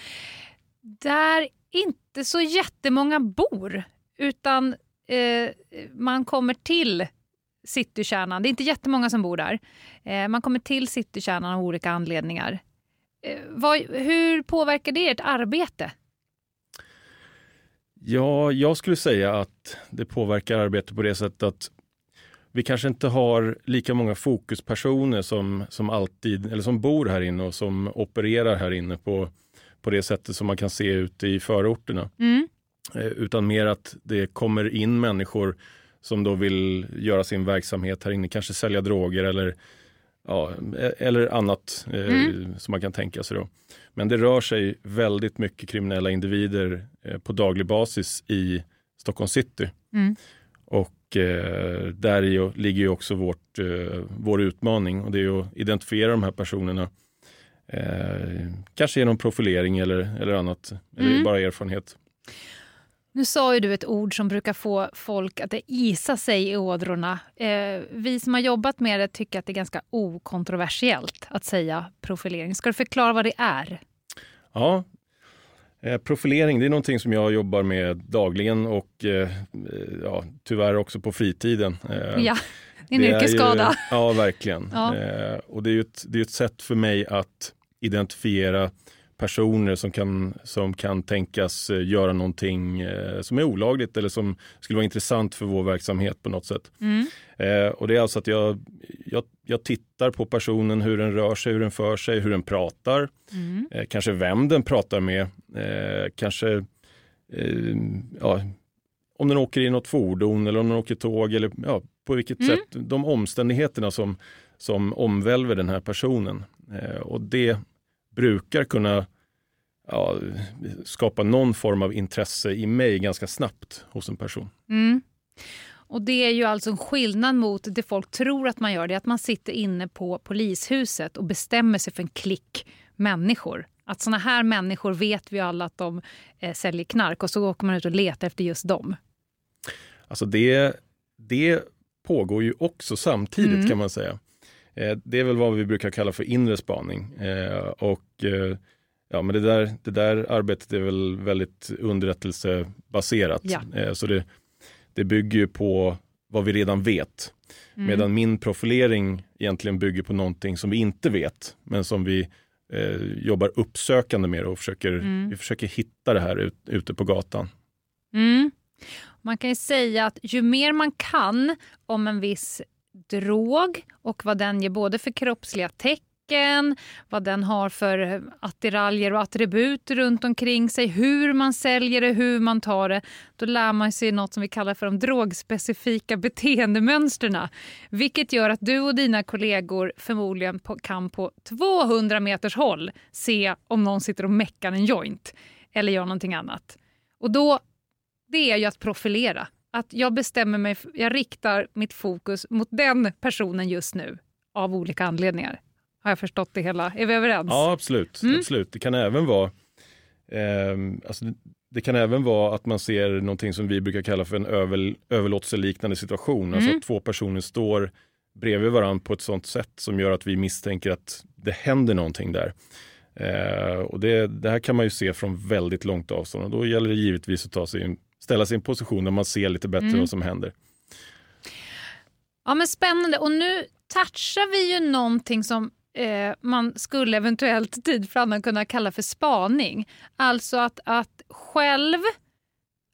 Där inte så jättemånga bor, utan eh, man kommer till citykärnan. Det är inte jättemånga som bor där. Eh, man kommer till citykärnan av olika anledningar. Eh, vad, hur påverkar det ert arbete? Ja, jag skulle säga att det påverkar arbetet på det sättet att vi kanske inte har lika många fokuspersoner som, som alltid, eller som bor här inne och som opererar här inne på, på det sättet som man kan se ute i förorterna. Mm. Eh, utan mer att det kommer in människor som då vill göra sin verksamhet här inne, kanske sälja droger eller, ja, e-, eller annat eh, mm. som man kan tänka sig. Då. Men det rör sig väldigt mycket kriminella individer eh, på daglig basis i Stockholm city. Mm. Och eh, där ju, ligger ju också vårt, eh, vår utmaning och det är att identifiera de här personerna. Eh, kanske genom profilering eller, eller annat, mm. eller bara erfarenhet. Nu sa ju du ett ord som brukar få folk att isa sig i ådrorna. Eh, vi som har jobbat med det tycker att det är ganska okontroversiellt att säga profilering. Ska du förklara vad det är? Ja, eh, profilering det är någonting som jag jobbar med dagligen och eh, ja, tyvärr också på fritiden. Eh, ja, det är en yrkesskada. Ja, verkligen. Ja. Eh, och det är ju ett, det är ett sätt för mig att identifiera personer som kan, som kan tänkas eh, göra någonting eh, som är olagligt eller som skulle vara intressant för vår verksamhet på något sätt. Mm. Eh, och det är alltså att jag, jag, jag, tittar på personen, hur den rör sig, hur den för sig, hur den pratar. Mm. Eh, kanske vem den pratar med. Eh, kanske eh, ja, om den åker i något fordon eller om den åker tåg eller ja, på vilket mm. sätt. De omständigheterna som, som omvälver den här personen. och det brukar kunna ja, skapa någon form av intresse i mig ganska snabbt hos en person. Mm. Och Det är ju alltså en skillnad mot det folk tror att man gör. Det är att man sitter inne på polishuset och bestämmer sig för en klick människor. Att såna här människor vet vi alla att de eh, säljer knark och så åker man ut och letar efter just dem. Alltså det, det pågår ju också samtidigt mm. kan man säga. Eh, det är väl vad vi brukar kalla för inre spaning. Eh, och eh, ja, men det där, det där arbetet är väl väldigt underrättelsebaserat. Ja. Så det, det bygger ju på vad vi redan vet. Mm. Medan min profilering egentligen bygger på någonting som vi inte vet, men som vi eh, jobbar uppsökande med och försöker, mm. vi försöker hitta det här ut, ute på gatan. Mm. Man kan ju säga att ju mer man kan om en viss drog och vad den ger både för kroppsliga tecken vad den har för attiraljer och attribut runt omkring sig, hur man säljer det, hur man tar det. Då lär man sig något som vi kallar för de drogspecifika beteendemönstren. Vilket gör att du och dina kollegor förmodligen på, kan på 200 meters håll se om någon sitter och meckar en joint eller gör någonting annat. Och då, det är ju att profilera. Att jag bestämmer mig, jag riktar mitt fokus mot den personen just nu av olika anledningar. Har jag förstått det hela? Är vi överens? Ja, absolut. Mm. absolut. Det kan även vara eh, alltså, det kan även vara att man ser någonting som vi brukar kalla för en över, överlåtelseliknande situation. Alltså mm. Att två personer står bredvid varandra på ett sådant sätt som gör att vi misstänker att det händer någonting där. Eh, och det, det, här kan man ju se från väldigt långt avstånd och då gäller det givetvis att ta sig in, ställa en position där man ser lite bättre mm. vad som händer. Ja men Spännande och nu touchar vi ju någonting som eh, man skulle eventuellt tid för annan kunna kalla för spaning. Alltså att, att själv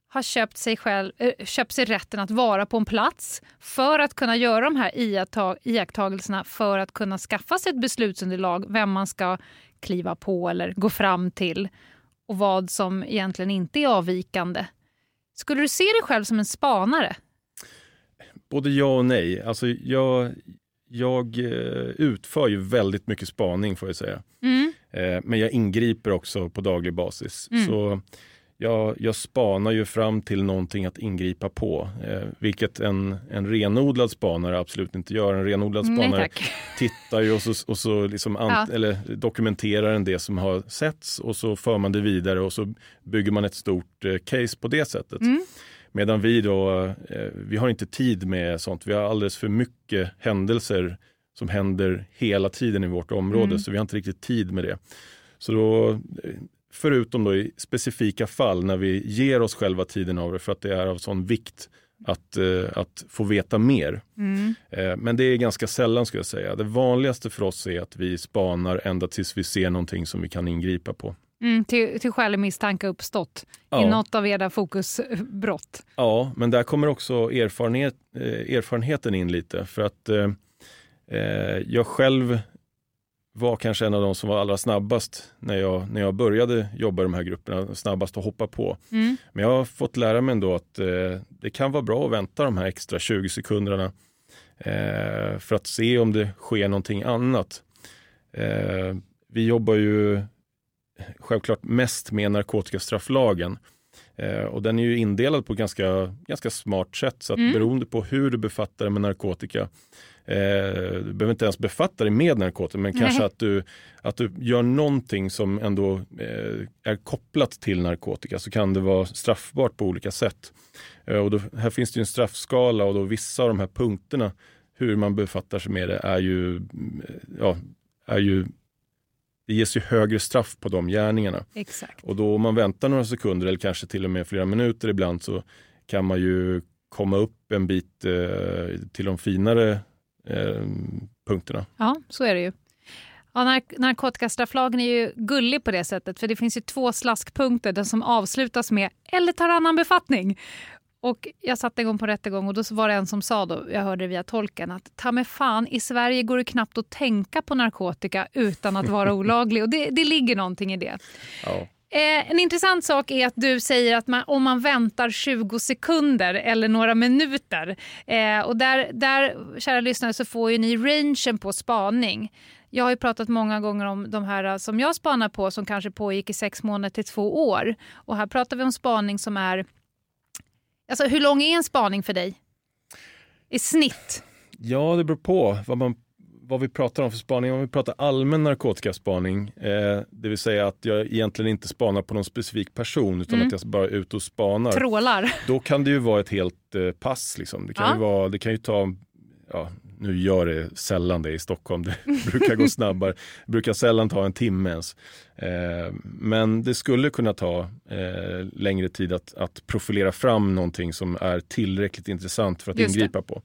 har köpt sig, själv, äh, köpt sig rätten att vara på en plats för att kunna göra de här iakttagelserna för att kunna skaffa sig ett beslutsunderlag vem man ska kliva på eller gå fram till och vad som egentligen inte är avvikande. Skulle du se dig själv som en spanare? Både ja och nej. Alltså jag, jag eh, utför ju väldigt mycket spaning får jag säga. Mm. Eh, men jag ingriper också på daglig basis. Mm. Så jag, jag spanar ju fram till någonting att ingripa på, eh, vilket en, en renodlad spanare absolut inte gör. En renodlad spanare Nej, tittar ju och så, och så liksom ja. eller dokumenterar en det som har setts och så för man det vidare och så bygger man ett stort eh, case på det sättet. Mm. Medan vi då, eh, vi har inte tid med sånt. Vi har alldeles för mycket händelser som händer hela tiden i vårt område, mm. så vi har inte riktigt tid med det. Så då, eh, förutom då i specifika fall när vi ger oss själva tiden av det för att det är av sån vikt att, eh, att få veta mer. Mm. Men det är ganska sällan skulle jag säga. Det vanligaste för oss är att vi spanar ända tills vi ser någonting som vi kan ingripa på. Mm, till, till skälig misstanke uppstått ja. i något av era fokusbrott. Ja, men där kommer också erfarenhet, eh, erfarenheten in lite. För att eh, eh, jag själv var kanske en av de som var allra snabbast när jag, när jag började jobba i de här grupperna, snabbast att hoppa på. Mm. Men jag har fått lära mig ändå att eh, det kan vara bra att vänta de här extra 20 sekunderna eh, för att se om det sker någonting annat. Eh, vi jobbar ju självklart mest med narkotikastrafflagen. Eh, och den är ju indelad på ganska, ganska smart sätt så att mm. beroende på hur du befattar dig med narkotika du behöver inte ens befatta dig med narkotika men Nej. kanske att du, att du gör någonting som ändå eh, är kopplat till narkotika så kan det vara straffbart på olika sätt. Eh, och då, här finns det en straffskala och då vissa av de här punkterna hur man befattar sig med det är ju, ja, är ju det ges ju högre straff på de gärningarna. Exakt. Och då om man väntar några sekunder eller kanske till och med flera minuter ibland så kan man ju komma upp en bit eh, till de finare eh, punkterna. Ja, så är det ju. Ja, nark narkotikastrafflagen är ju gullig på det sättet för det finns ju två slaskpunkter den som avslutas med eller tar annan befattning. Och jag satt en gång på rättegång och då var det en som sa, då, jag hörde det via tolken, att ta med fan, i Sverige går det knappt att tänka på narkotika utan att vara olaglig. Och det, det ligger någonting i det. Ja. Eh, en intressant sak är att du säger att man, om man väntar 20 sekunder eller några minuter. Eh, och där, där, kära lyssnare, så får ju ni rangen på spaning. Jag har ju pratat många gånger om de här eh, som jag spanar på som kanske pågick i sex månader till två år. Och här pratar vi om spaning som är Alltså, hur lång är en spaning för dig? I snitt? Ja, det beror på vad, man, vad vi pratar om för spaning. Om vi pratar allmän narkotikaspaning, eh, det vill säga att jag egentligen inte spanar på någon specifik person utan mm. att jag bara är ute och spanar. Trålar. Då kan det ju vara ett helt eh, pass. Liksom. Det, kan ja. ju vara, det kan ju ta ja, nu gör det sällan det i Stockholm, det brukar gå snabbare, det brukar sällan ta en timme ens. Eh, men det skulle kunna ta eh, längre tid att, att, profilera fram någonting som är tillräckligt intressant för att Just ingripa det. på.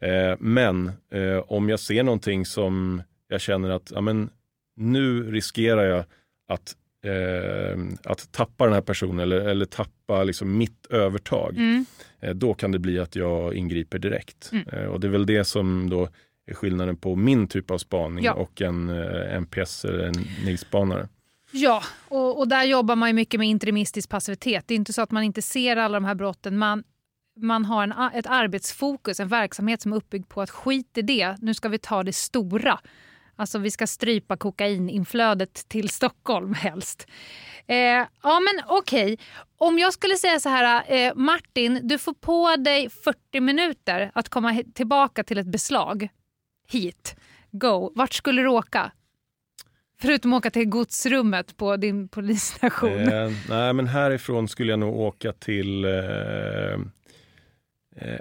Eh, men eh, om jag ser någonting som jag känner att ja, men, nu riskerar jag att eh, att tappa den här personen eller, eller tappa liksom mitt övertag. Mm. Eh, då kan det bli att jag ingriper direkt. Mm. Eh, och det är väl det som då är skillnaden på min typ av spaning Ja. och en NPS eller en NIS-spanare. Ja, och, och där jobbar man mycket med interimistisk passivitet. Det är inte så att man inte ser alla de här brotten. Man, man har en, ett arbetsfokus, en verksamhet som är uppbyggd på att skit i det, nu ska vi ta det stora. Alltså vi ska strypa kokaininflödet till Stockholm helst. Eh, ja men okej, om jag skulle säga så här, eh, Martin, du får på dig 40 minuter att komma tillbaka till ett beslag. Hit, go. Vart skulle du åka? Förutom att åka till godsrummet på din polisstation. Eh, nej, men härifrån skulle jag nog åka till eh,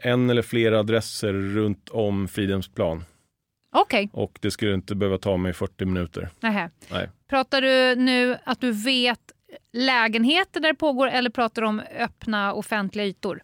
en eller flera adresser runt om Fridhemsplan. Okej, Och det skulle inte behöva ta mig 40 minuter. nähä. Nej. Pratar du nu att du vet lägenheter där det pågår eller pratar du om öppna offentliga ytor?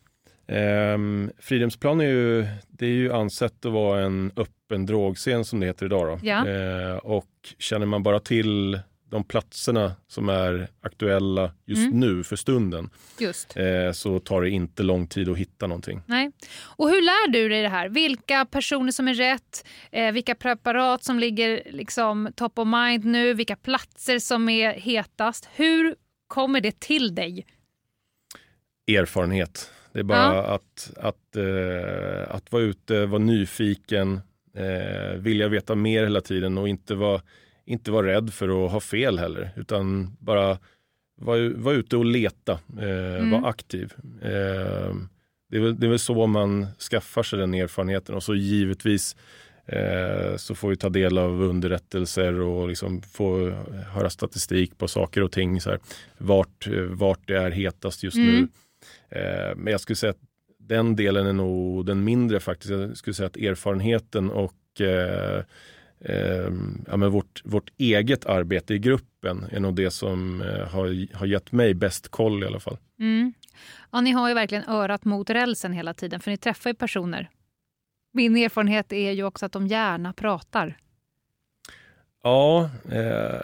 Ehm, Fridhemsplan är ju, det är ju ansett att vara en öppen drogscen som det heter idag. Då. Ja. Eh, och känner man bara till de platserna som är aktuella just Mm. nu för stunden Just. eh, så tar det inte lång tid att hitta någonting. Nej. Och hur lär du dig det här? Vilka personer som är rätt? Eh, vilka preparat som ligger liksom top of mind nu? Vilka platser som är hetast? Hur kommer det till dig? Erfarenhet. Det är bara att, att, eh, att vara ute, vara nyfiken, eh, vilja veta mer hela tiden och inte vara, inte vara rädd för att ha fel heller. Utan bara vara, vara ute och leta, eh, Mm. vara aktiv. Eh, det, är väl, det är väl så man skaffar sig den erfarenheten och så givetvis eh, så får vi ta del av underrättelser och liksom få höra statistik på saker och ting. Så här, vart, vart det är hetast just Mm. nu. Eh, men jag skulle säga att den delen är nog den mindre faktiskt. Jag skulle säga att erfarenheten och eh, eh, ja, men vårt, vårt eget arbete i gruppen är nog det som eh, har, har gett mig bäst koll i alla fall. Mm. Ja, ni har ju verkligen örat mot rälsen hela tiden, för ni träffar ju personer. Min erfarenhet är ju också att de gärna pratar. Ja, eh,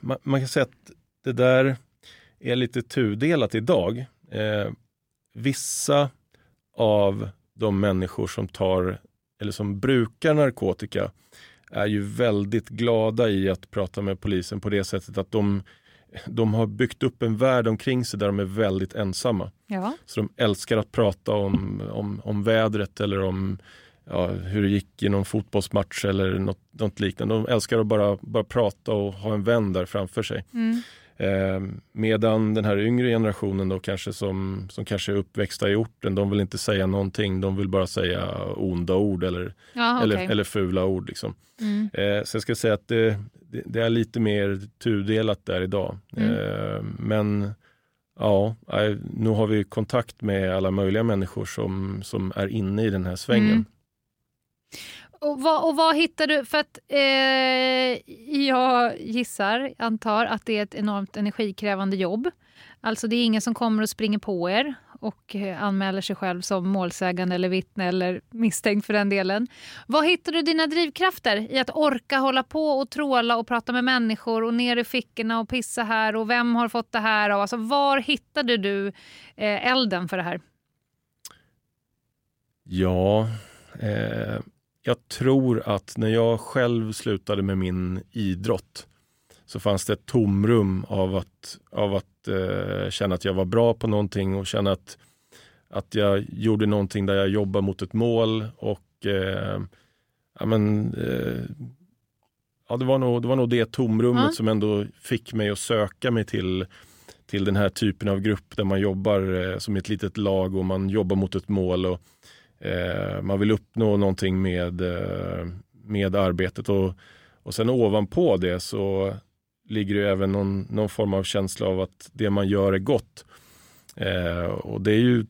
man, man kan säga att det där är lite tudelat idag. Eh, vissa av de människor som tar eller som brukar narkotika är ju väldigt glada i att prata med polisen på det sättet att de, de har byggt upp en värld omkring sig där de är väldigt ensamma. Ja. Så de älskar att prata om, om, om vädret eller om ja, hur det gick i någon fotbollsmatch eller något, något liknande. De älskar att bara, bara prata och ha en vän där framför sig. Mm. Eh, medan den här yngre generationen då kanske som, som kanske är uppväxta i orten, de vill inte säga någonting. De vill bara säga onda ord eller, Ja, eller, okej. eller fula ord. Liksom. Mm. Eh, så jag ska säga att det, det, det är lite mer tudelat där idag. Mm. Eh, men ja, nu har vi kontakt med alla möjliga människor som, som är inne i den här svängen. Mm. Och vad, och vad hittar du? För att eh, jag gissar, antar att det är ett enormt energikrävande jobb. Alltså det är ingen som kommer och springer på er och eh, anmäler sig själv som målsägande eller vittne eller misstänkt för den delen. Vad hittar du dina drivkrafter i att orka hålla på och tråla och prata med människor och ner i fickorna och pissa här och vem har fått det här? Och alltså, var hittade du eh, elden för det här? Ja, eh, jag tror att när jag själv slutade med min idrott så fanns det ett tomrum av att, av att eh, känna att jag var bra på någonting och känna att, att jag gjorde någonting där jag jobbar mot ett mål och eh, ja, men, eh, ja, det, var nog, det var nog det tomrummet Ja. som ändå fick mig att söka mig till till den här typen av grupp där man jobbar eh, som ett litet lag och man jobbar mot ett mål och eh, man vill uppnå någonting med, eh, med arbetet. Och, och sen ovanpå det så ligger det även någon, någon form av känsla av att det man gör är gott. Eh, och det är ju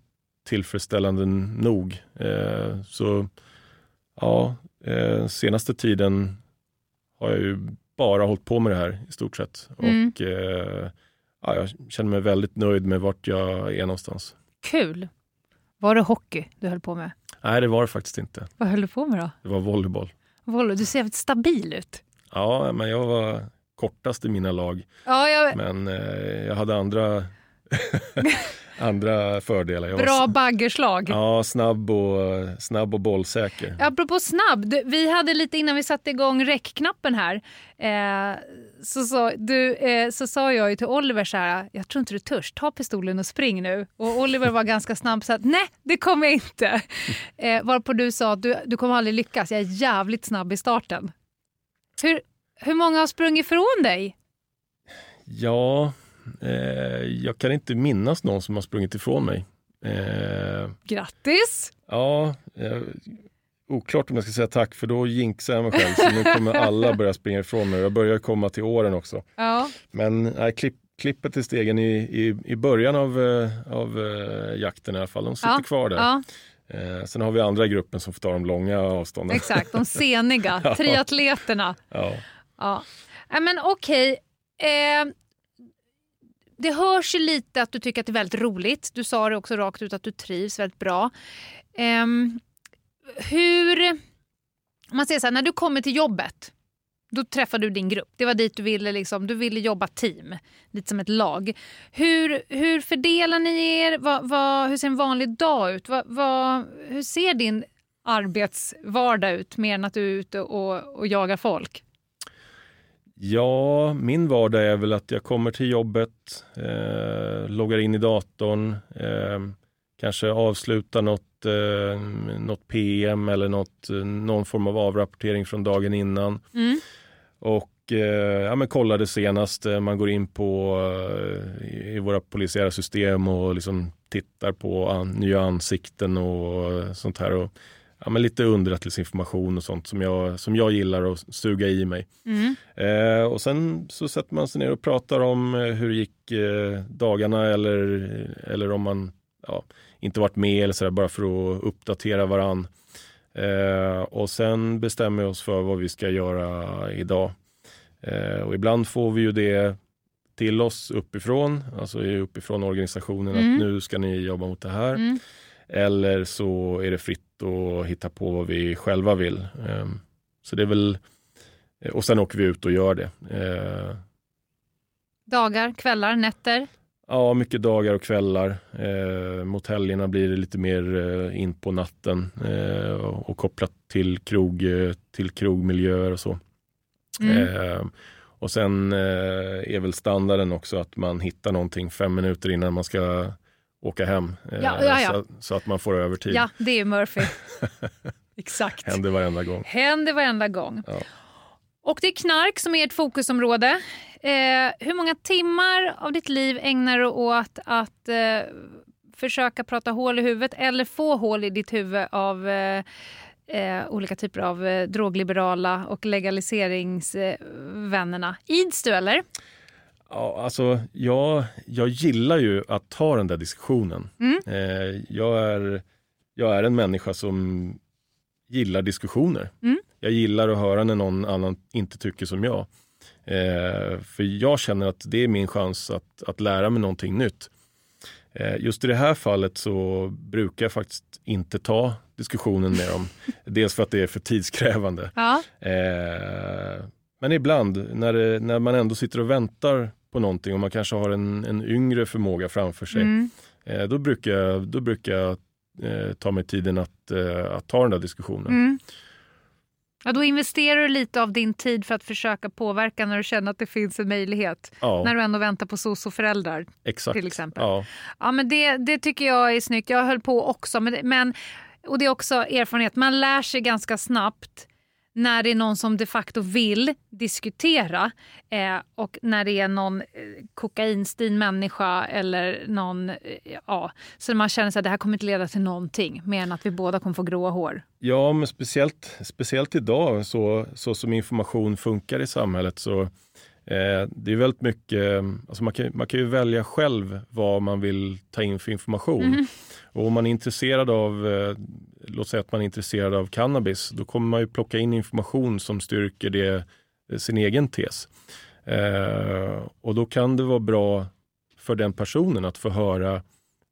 tillfredsställande nog. Eh, så ja, eh, senaste tiden har jag ju bara hållit på med det här i stort sett. Mm. Och eh, ja, jag känner mig väldigt nöjd med vart jag är någonstans. Kul! Var det hockey du höll på med? Nej, det var det faktiskt inte. Vad höll du på med då? Det var volleyboll. Volvo, du ser jävligt stabil ut. Ja, men jag var kortast i mina lag. Ja, jag, Men eh, jag hade andra, andra fördelar. Jag Bra baggerslag. Ja, snabb och, snabb och bollsäker. Apropå snabb, du, vi hade lite innan vi satte igång räckknappen här, eh, så, så, du, eh, så sa jag ju till Oliver så här, jag tror inte du törs, ta pistolen och spring nu. Och Oliver var ganska snabb så att nej, det kommer jag inte. Eh, varpå du sa att du, du kommer aldrig lyckas, jag är jävligt snabb i starten. Hur, hur många har sprungit ifrån dig? Ja, jag kan inte minnas någon som har sprungit ifrån mig. Eh, Grattis! ja, eh, oklart om jag ska säga tack för då jinxar jag mig själv. Så nu kommer alla börja springa ifrån mig. Jag börjar komma till åren också. Ja. Men nej, klipp, klippet till stegen i, i, i början av, eh, av eh, jakten i alla fall, de sitter Ja, kvar där. Ja, Eh, sen har vi andra i gruppen som får ta de långa avstånden. exakt. De seniga, Ja. triatleterna. Ja. Ja. Nej, men okej. Eh, det hörs ju lite att du tycker att det är väldigt roligt. Du sa det också rakt ut att du trivs väldigt bra. Um, hur... Om man säger så här, när du kommer till jobbet, då träffar du din grupp. Det var dit du ville, liksom, du ville jobba team, lite som ett lag. Hur, hur fördelar ni er? Vad, vad, hur ser en vanlig dag ut? Vad, hur ser din arbetsvardag ut, mer än att du är ute och, och jagar folk? Ja, min vardag är väl att jag kommer till jobbet, eh, loggar in i datorn, eh, kanske avslutar något, eh, något PM eller något, eh, någon form av avrapportering från dagen innan. Mm. Och eh, ja, men kollar det senaste, man går in på eh, i, våra polisiära system och liksom tittar på an, nya ansikten och eh, sånt här. Och, ja, men lite underrättelseinformation och sånt som jag, som jag gillar att suga i mig. Mm. Eh, och sen så sätter man sig ner och pratar om eh, hur det gick eh, dagarna eller, eller om man ja, inte varit med eller så där, bara för att uppdatera varann. Eh, och sen bestämmer vi oss för vad vi ska göra idag. Eh, och ibland får vi ju det till oss uppifrån, alltså uppifrån organisationen Mm. att nu ska ni jobba mot det här. Mm. Eller så är det fritt att hitta på vad vi själva vill. Ehm, Så det är väl, och sen åker vi ut och gör det. Eh, Dagar, kvällar, nätter? Ja, mycket dagar och kvällar. Eh, mot helgerna blir det lite mer eh, in på natten eh, och kopplat till, krog, eh, till krogmiljöer och så. Mm. Eh, och sen eh, är väl standarden också att man hittar någonting fem minuter innan man ska åka hem. Eh, Ja, ja, ja. Så, så att man får övertid. Ja, det är Murphy. Exakt. Händer varenda gång. Händer varenda gång. Och det är knark som är ert fokusområde. Eh, hur många timmar av ditt liv ägnar du åt att eh, försöka prata hål i huvudet eller få hål i ditt huvud av eh, eh, olika typer av eh, drogliberala och legaliseringsvännerna? Ids du eller? Ja, alltså, jag, jag gillar ju att ta den där diskussionen. Mm. Eh, jag, är, jag är en människa som gillar diskussioner. Mm. Jag gillar att höra när någon annan inte tycker som jag. Eh, för jag känner att det är min chans att, att lära mig någonting nytt. Eh, just i det här fallet så brukar jag faktiskt inte ta diskussionen med dem. Dels för att det är för tidskrävande. Ja. Eh, men ibland när, det, när man ändå sitter och väntar på någonting och man kanske har en, en yngre förmåga framför sig. Mm. Eh, då brukar jag, då brukar jag eh, ta mig tiden att, eh, att ta den där diskussionen. Mm. Ja, då investerar du lite av din tid för att försöka påverka när du känner att det finns en möjlighet. Ja, När du ändå väntar på soc-föräldrar. exakt. till exempel. Ja, Ja, men det, det tycker jag är snyggt. Jag höll på också. Men, men, och det är också erfarenhet. Man lär sig ganska snabbt när det är någon som de facto vill diskutera eh, och när det är någon eh, kokainstin människa eller någon, eh, ja, så man känner att det här kommer inte leda till någonting mer än att vi båda kommer få gråa hår. ja men speciellt, speciellt idag så, så som information funkar i samhället så eh, det är väldigt mycket, alltså man, kan, man kan ju välja själv vad man vill ta in för information. Mm. Och om man är intresserad av, eh, låt säga att man är intresserad av cannabis, då kommer man ju plocka in information som styrker det, eh, sin egen tes. Eh, och då kan det vara bra för den personen att få höra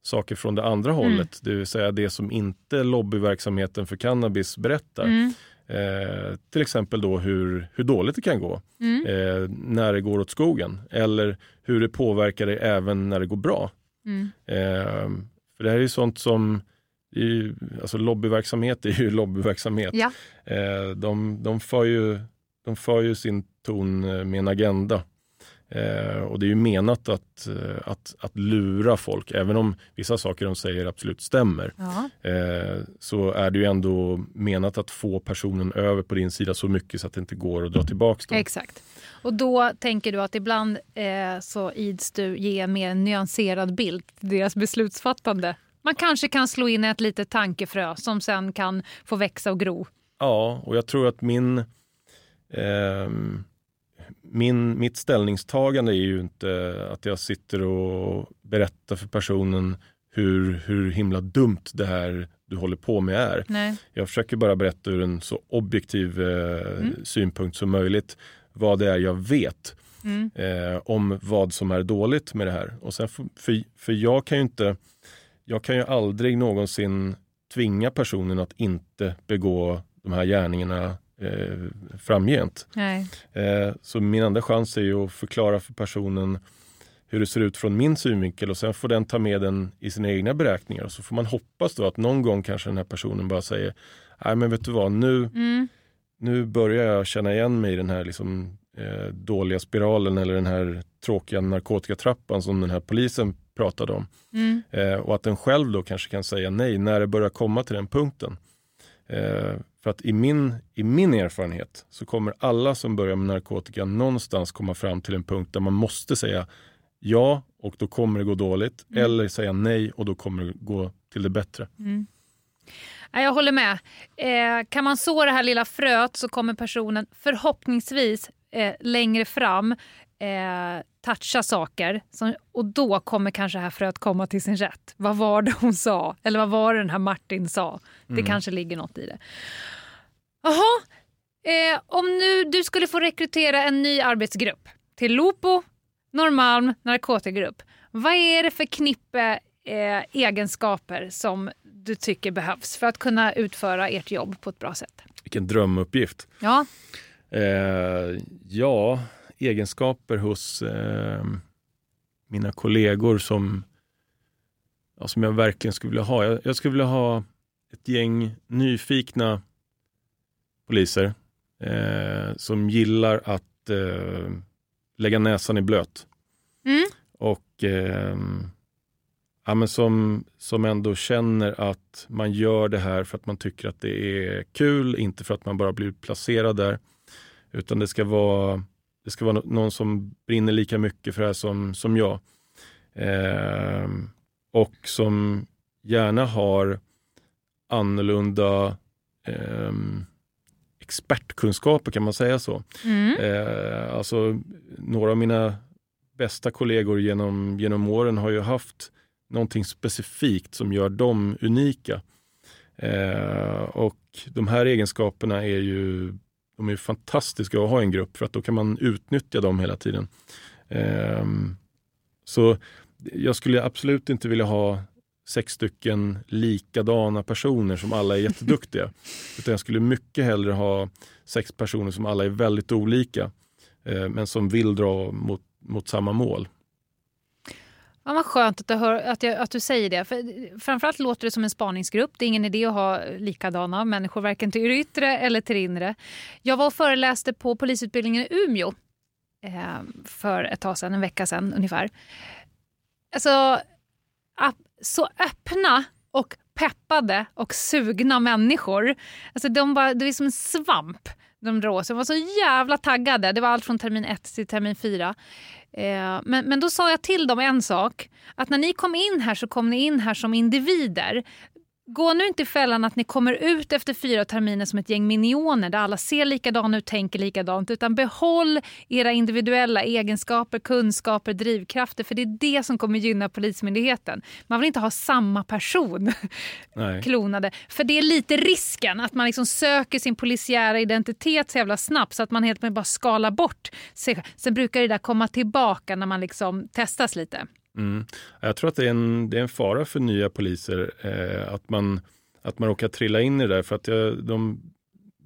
saker från det andra Mm. hållet, det vill säga det som inte lobbyverksamheten för cannabis berättar. Mm. Eh, till exempel då hur, hur dåligt det kan gå Mm. eh, när det går åt skogen eller hur det påverkar dig även när det går bra. Mm. Eh, för det här är ju sånt som, ju, alltså lobbyverksamhet är ju lobbyverksamhet. Ja. Eh, de, de, för ju, de för ju sin ton eh, med en agenda. Eh, och det är ju menat att, eh, att, att lura folk, även om vissa saker de säger absolut stämmer. Ja. Eh, så är det ju ändå menat att få personen över på din sida så mycket så att det inte går att dra tillbaka dem. Exakt. Och då tänker du att ibland eh, så ids du ge en mer nyanserad bild till deras beslutsfattande. Man kanske kan slå in ett litet tankefrö som sen kan få växa och gro. Ja, och jag tror att min, ehm, min, mitt ställningstagande är ju inte att jag sitter och berättar för personen hur, hur himla dumt det här du håller på med är. Nej. Jag försöker bara berätta ur en så objektiv eh, synpunkt som möjligt vad det är jag vet Mm. eh, om vad som är dåligt med det här. Och sen för, för, för jag kan ju inte, jag kan ju aldrig någonsin tvinga personen att inte begå de här gärningarna eh, framgent. Eh, så min enda chans är ju att förklara för personen hur det ser ut från min synvinkel och sen får den ta med den i sina egna beräkningar. Och så får man hoppas då att någon gång kanske den här personen bara säger Nej men vet du vad, nu, Mm. nu börjar jag känna igen mig i den här liksom, eh, dåliga spiralen eller den här tråkiga narkotikatrappan som den här polisen pratade om. Mm. Eh, och att den själv då kanske kan säga nej när det börjar komma till den punkten. Eh, för att i min, i min erfarenhet så kommer alla som börjar med narkotika någonstans komma fram till en punkt där man måste säga ja och då kommer det gå dåligt. Mm. Eller säga nej och då kommer det gå till det bättre. Mm. Jag håller med. Eh, kan man så det här lilla fröet så kommer personen förhoppningsvis eh, längre fram eh, toucha saker som, och då kommer kanske det här fröet komma till sin rätt. Vad var det hon sa? Eller vad var det den här Martin sa? Det kanske ligger något i det. Jaha, eh, om nu du skulle få rekrytera en ny arbetsgrupp till Lopo, Norrmalm narkotikagrupp. Vad är det för knippe eh, egenskaper som du tycker behövs för att kunna utföra ert jobb på ett bra sätt? Vilken drömuppgift. Ja, Eh, ja, egenskaper hos eh, mina kollegor som, ja, som jag verkligen skulle vilja ha. Jag, jag skulle vilja ha ett gäng nyfikna poliser eh, som gillar att eh, lägga näsan i blöt. Mm. Och eh, ja, men som, som ändå känner att man gör det här för att man tycker att det är kul, inte för att man bara blir placerad där. Utan det ska vara, det ska vara nå- någon som brinner lika mycket för det här som, som jag. Eh, och som gärna har annorlunda eh, expertkunskaper, kan man säga så. mm. Eh, alltså, några av mina bästa kollegor genom, genom åren har ju haft någonting specifikt som gör dem unika. Eh, och de här egenskaperna är ju de är fantastiska att ha i en grupp för att då kan man utnyttja dem hela tiden. Ehm, så jag skulle absolut inte vilja ha sex stycken likadana personer som alla är jätteduktiga. Utan jag skulle mycket hellre ha sex personer som alla är väldigt olika eh, men som vill dra mot, mot samma mål. Ja, vad skönt att du, hör, att, jag, att du säger det. För, framförallt låter det som en spaningsgrupp. Det är ingen idé att ha likadana människor, varken till yttre eller till inre. Jag var och föreläste på polisutbildningen i Umeå eh, för ett tag sedan, en vecka sedan ungefär. Alltså, så öppna och peppade och sugna människor. Alltså de bara, det är som en svamp. De rå. Så de var så jävla taggade. Det var allt från termin 1 till termin 4. Eh, men, men då sa jag till dem en sak. Att när ni kom in här så kom ni in här som individer. Gå nu inte i fällan att ni kommer ut efter fyra terminer som ett gäng minioner där alla ser likadana ut, tänker likadant. Utan behåll era individuella egenskaper, kunskaper, drivkrafter. För det är det som kommer gynna Polismyndigheten. Man vill inte ha samma person klonade. För det är lite risken att man liksom söker sin polisiära identitet så jävla snabbt så att man helt enkelt bara skalar bort sig. Sen brukar det där komma tillbaka när man liksom testas lite. Mm. Jag tror att det är en, det är en fara för nya poliser eh, att, man, att man råkar trilla in i det där. För att jag, de,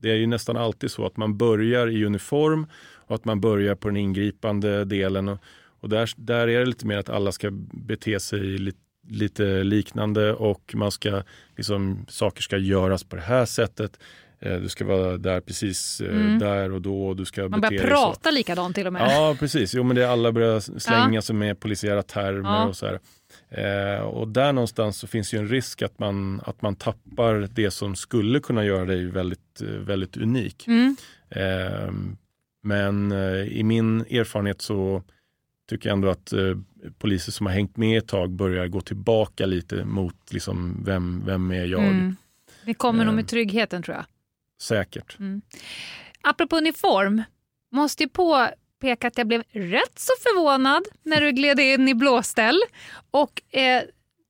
det är ju nästan alltid så att man börjar i uniform och att man börjar på den ingripande delen. Och, Och där, där är det lite mer att alla ska bete sig lite, lite liknande och man ska, liksom, saker ska göras på det här sättet. Eh, du ska vara där precis eh, Mm. där och då. Och du ska Man börjar dig så. prata likadant till och med. Ja, precis. Jo, men det är alla börjar slänga sig med polisiära termer Ja. och så här. Eh, och där någonstans så finns ju en risk att man, att man tappar det som skulle kunna göra dig väldigt, eh, väldigt unik. Mm. Eh, men eh, i min erfarenhet så tycker jag ändå att poliser som har hängt med ett tag börjar gå tillbaka lite mot liksom, vem, vem är jag? Mm. Det kommer nog med tryggheten tror jag. Säkert. Apropå uniform, måste ju påpeka att jag blev rätt så förvånad när du gled in i blåställ. Och eh,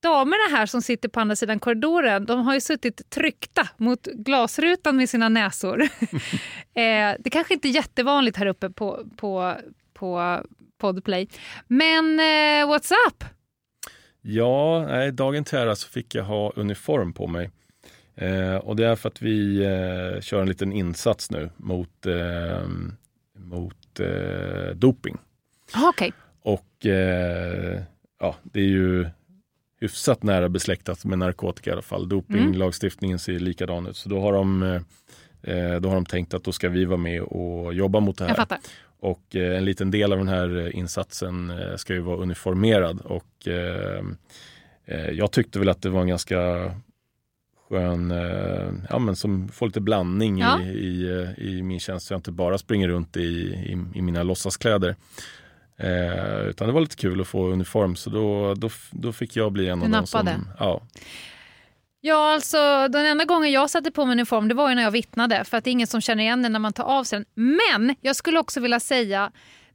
damerna här som sitter på andra sidan korridoren, de har ju suttit tryckta mot glasrutan med sina näsor. eh, det kanske inte är jättevanligt här uppe på, på, på Podplay. Men eh, what's up? Ja, nej, dagen till ära så fick jag ha uniform på mig. Eh, och det är för att vi eh, kör en liten insats nu mot, eh, mot eh, doping. Ah, Okej, Och eh, ja, det är ju hyfsat nära besläktat med narkotika i alla fall. Dopinglagstiftningen ser likadan ut. Så då har, de, eh, då har de tänkt att då ska vi vara med och jobba mot det här. Och en liten del av den här insatsen ska ju vara uniformerad. Och jag tyckte väl att det var en ganska skön, eh, ja men som får lite blandning Ja. i, i, eh, i min tjänst. Så jag inte bara springer runt i, i, i mina låtsaskläder. Eh, utan det var lite kul att få uniform så då, då, då fick jag bli en Du av dem som... nappade? Ja, Ja, alltså den enda gången jag satte på mig uniform det var ju när jag vittnade för att det är ingen som känner igen den när man tar av sig den. Men jag skulle också vilja säga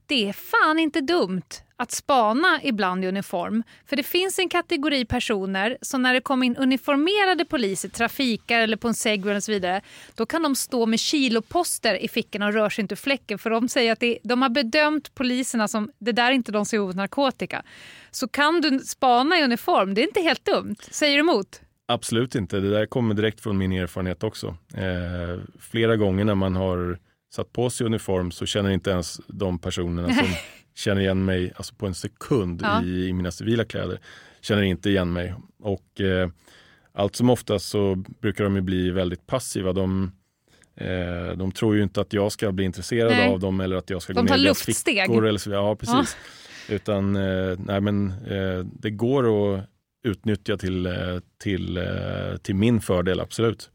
det är fan inte dumt att spana ibland i uniform. För det finns en kategori personer som när det kommer in uniformerade poliser, trafikar eller på en Segway och så vidare, då kan de stå med kiloposter i fickorna och rör sig inte ur fläcken för de säger att det, de har bedömt poliserna som det där är inte de som med narkotika. Så kan du spana i uniform, det är inte helt dumt. Säger du emot? Absolut inte. Det där kommer direkt från min erfarenhet också. Eh, flera gånger när man har satt på sig uniform så känner inte ens de personerna som känner igen mig alltså på en sekund Ja. i, i mina civila kläder känner inte igen mig. Och eh, allt som oftast så brukar de ju bli väldigt passiva. De, eh, de tror ju inte att jag ska bli intresserad Nej. av dem eller att jag ska De gå ner i deras fickor. Eller så, ja, precis. Utan eh, nej, men, eh, det går att utnyttja till, eh, till, eh, till min fördel, absolut.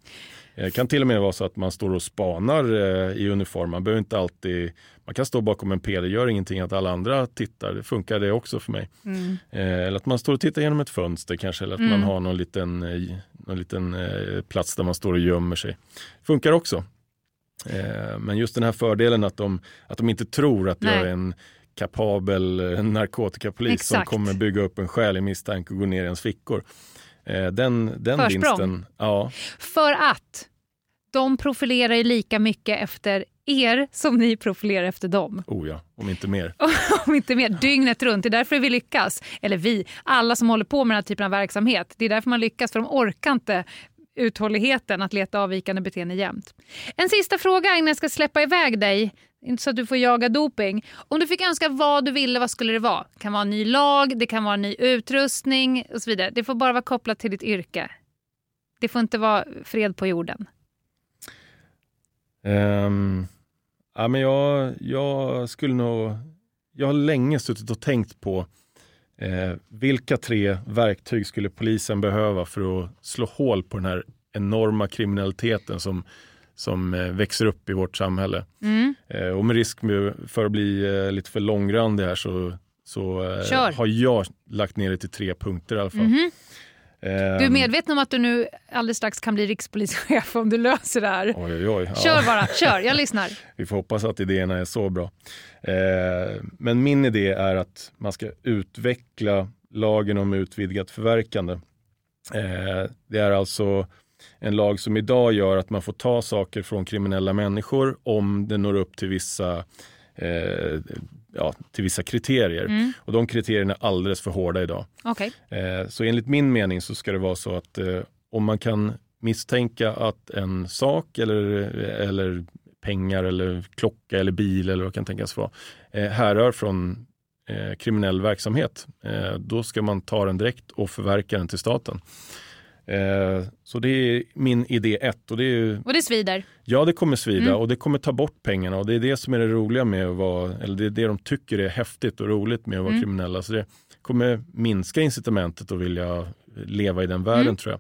Det kan till och med vara så att man står och spanar i uniform. Man behöver inte alltid, man kan stå bakom en det gör ingenting att alla andra tittar. Det funkar det också för mig. Mm. Eh, eller att man står och tittar genom ett fönster kanske, eller att Mm. man har någon liten, eh, någon liten eh, plats där man står och gömmer sig. Funkar också. Eh, men just den här fördelen att de, att de inte tror att jag Nej. är en kapabel eh, narkotikapolis Exakt. som kommer bygga upp en skälig misstanke och gå ner i ens fickor. Eh, den den Försprång. vinsten, ja, För att de profilerar ju lika mycket efter er som ni profilerar efter dem. oh ja, om inte mer. Om inte mer, dygnet runt. Det är därför vi lyckas. Eller vi, alla som håller på med den här typen av verksamhet. Det är därför man lyckas, för de orkar inte uthålligheten att leta avvikande beteende jämt. En sista fråga innan jag ska släppa iväg dig. Inte så att du får jaga doping. Om du fick önska vad du ville, vad skulle det vara? Det kan vara en ny lag, det kan vara en ny utrustning och så vidare. Det får bara vara kopplat till ditt yrke. Det får inte vara fred på jorden. Ehm, ja, men jag, jag skulle nog, jag har länge suttit och tänkt på eh, vilka tre verktyg skulle polisen behöva för att slå hål på den här enorma kriminaliteten som, som eh, växer upp i vårt samhälle. Mm. Eh, och med risk för att bli eh, lite för långrandig här så, så eh, har jag lagt ner det till tre punkter i alla fall. Mhm. Du är Ehm, medveten om att du nu alldeles strax kan bli rikspolischef om du löser det här? Oj, oj, oj. Ja. Kör bara, kör, jag lyssnar. Vi får hoppas att idéerna är så bra. Eh, men min idé är att man ska utveckla lagen om utvidgat förverkande. Eh, det är alltså en lag som idag gör att man får ta saker från kriminella människor om det når upp till vissa, eh, ja, till vissa kriterier. Mm. Och de kriterierna är alldeles för hårda idag. Okej. Eh, Så enligt min mening så ska det vara så att eh, om man kan misstänka att en sak eller, eller pengar eller klocka eller bil eller vad kan tänkas vara eh, härrör från eh, kriminell verksamhet, eh, då ska man ta den direkt och förverka den till staten. Eh, så det är min idé ett. Och det, är, och det svider? Ja, det kommer svida mm. och det kommer ta bort pengarna och det är det som är det roliga med att vara, eller det är det de tycker är häftigt och roligt med att vara mm. kriminella. Så det kommer minska incitamentet att vilja leva i den världen mm. tror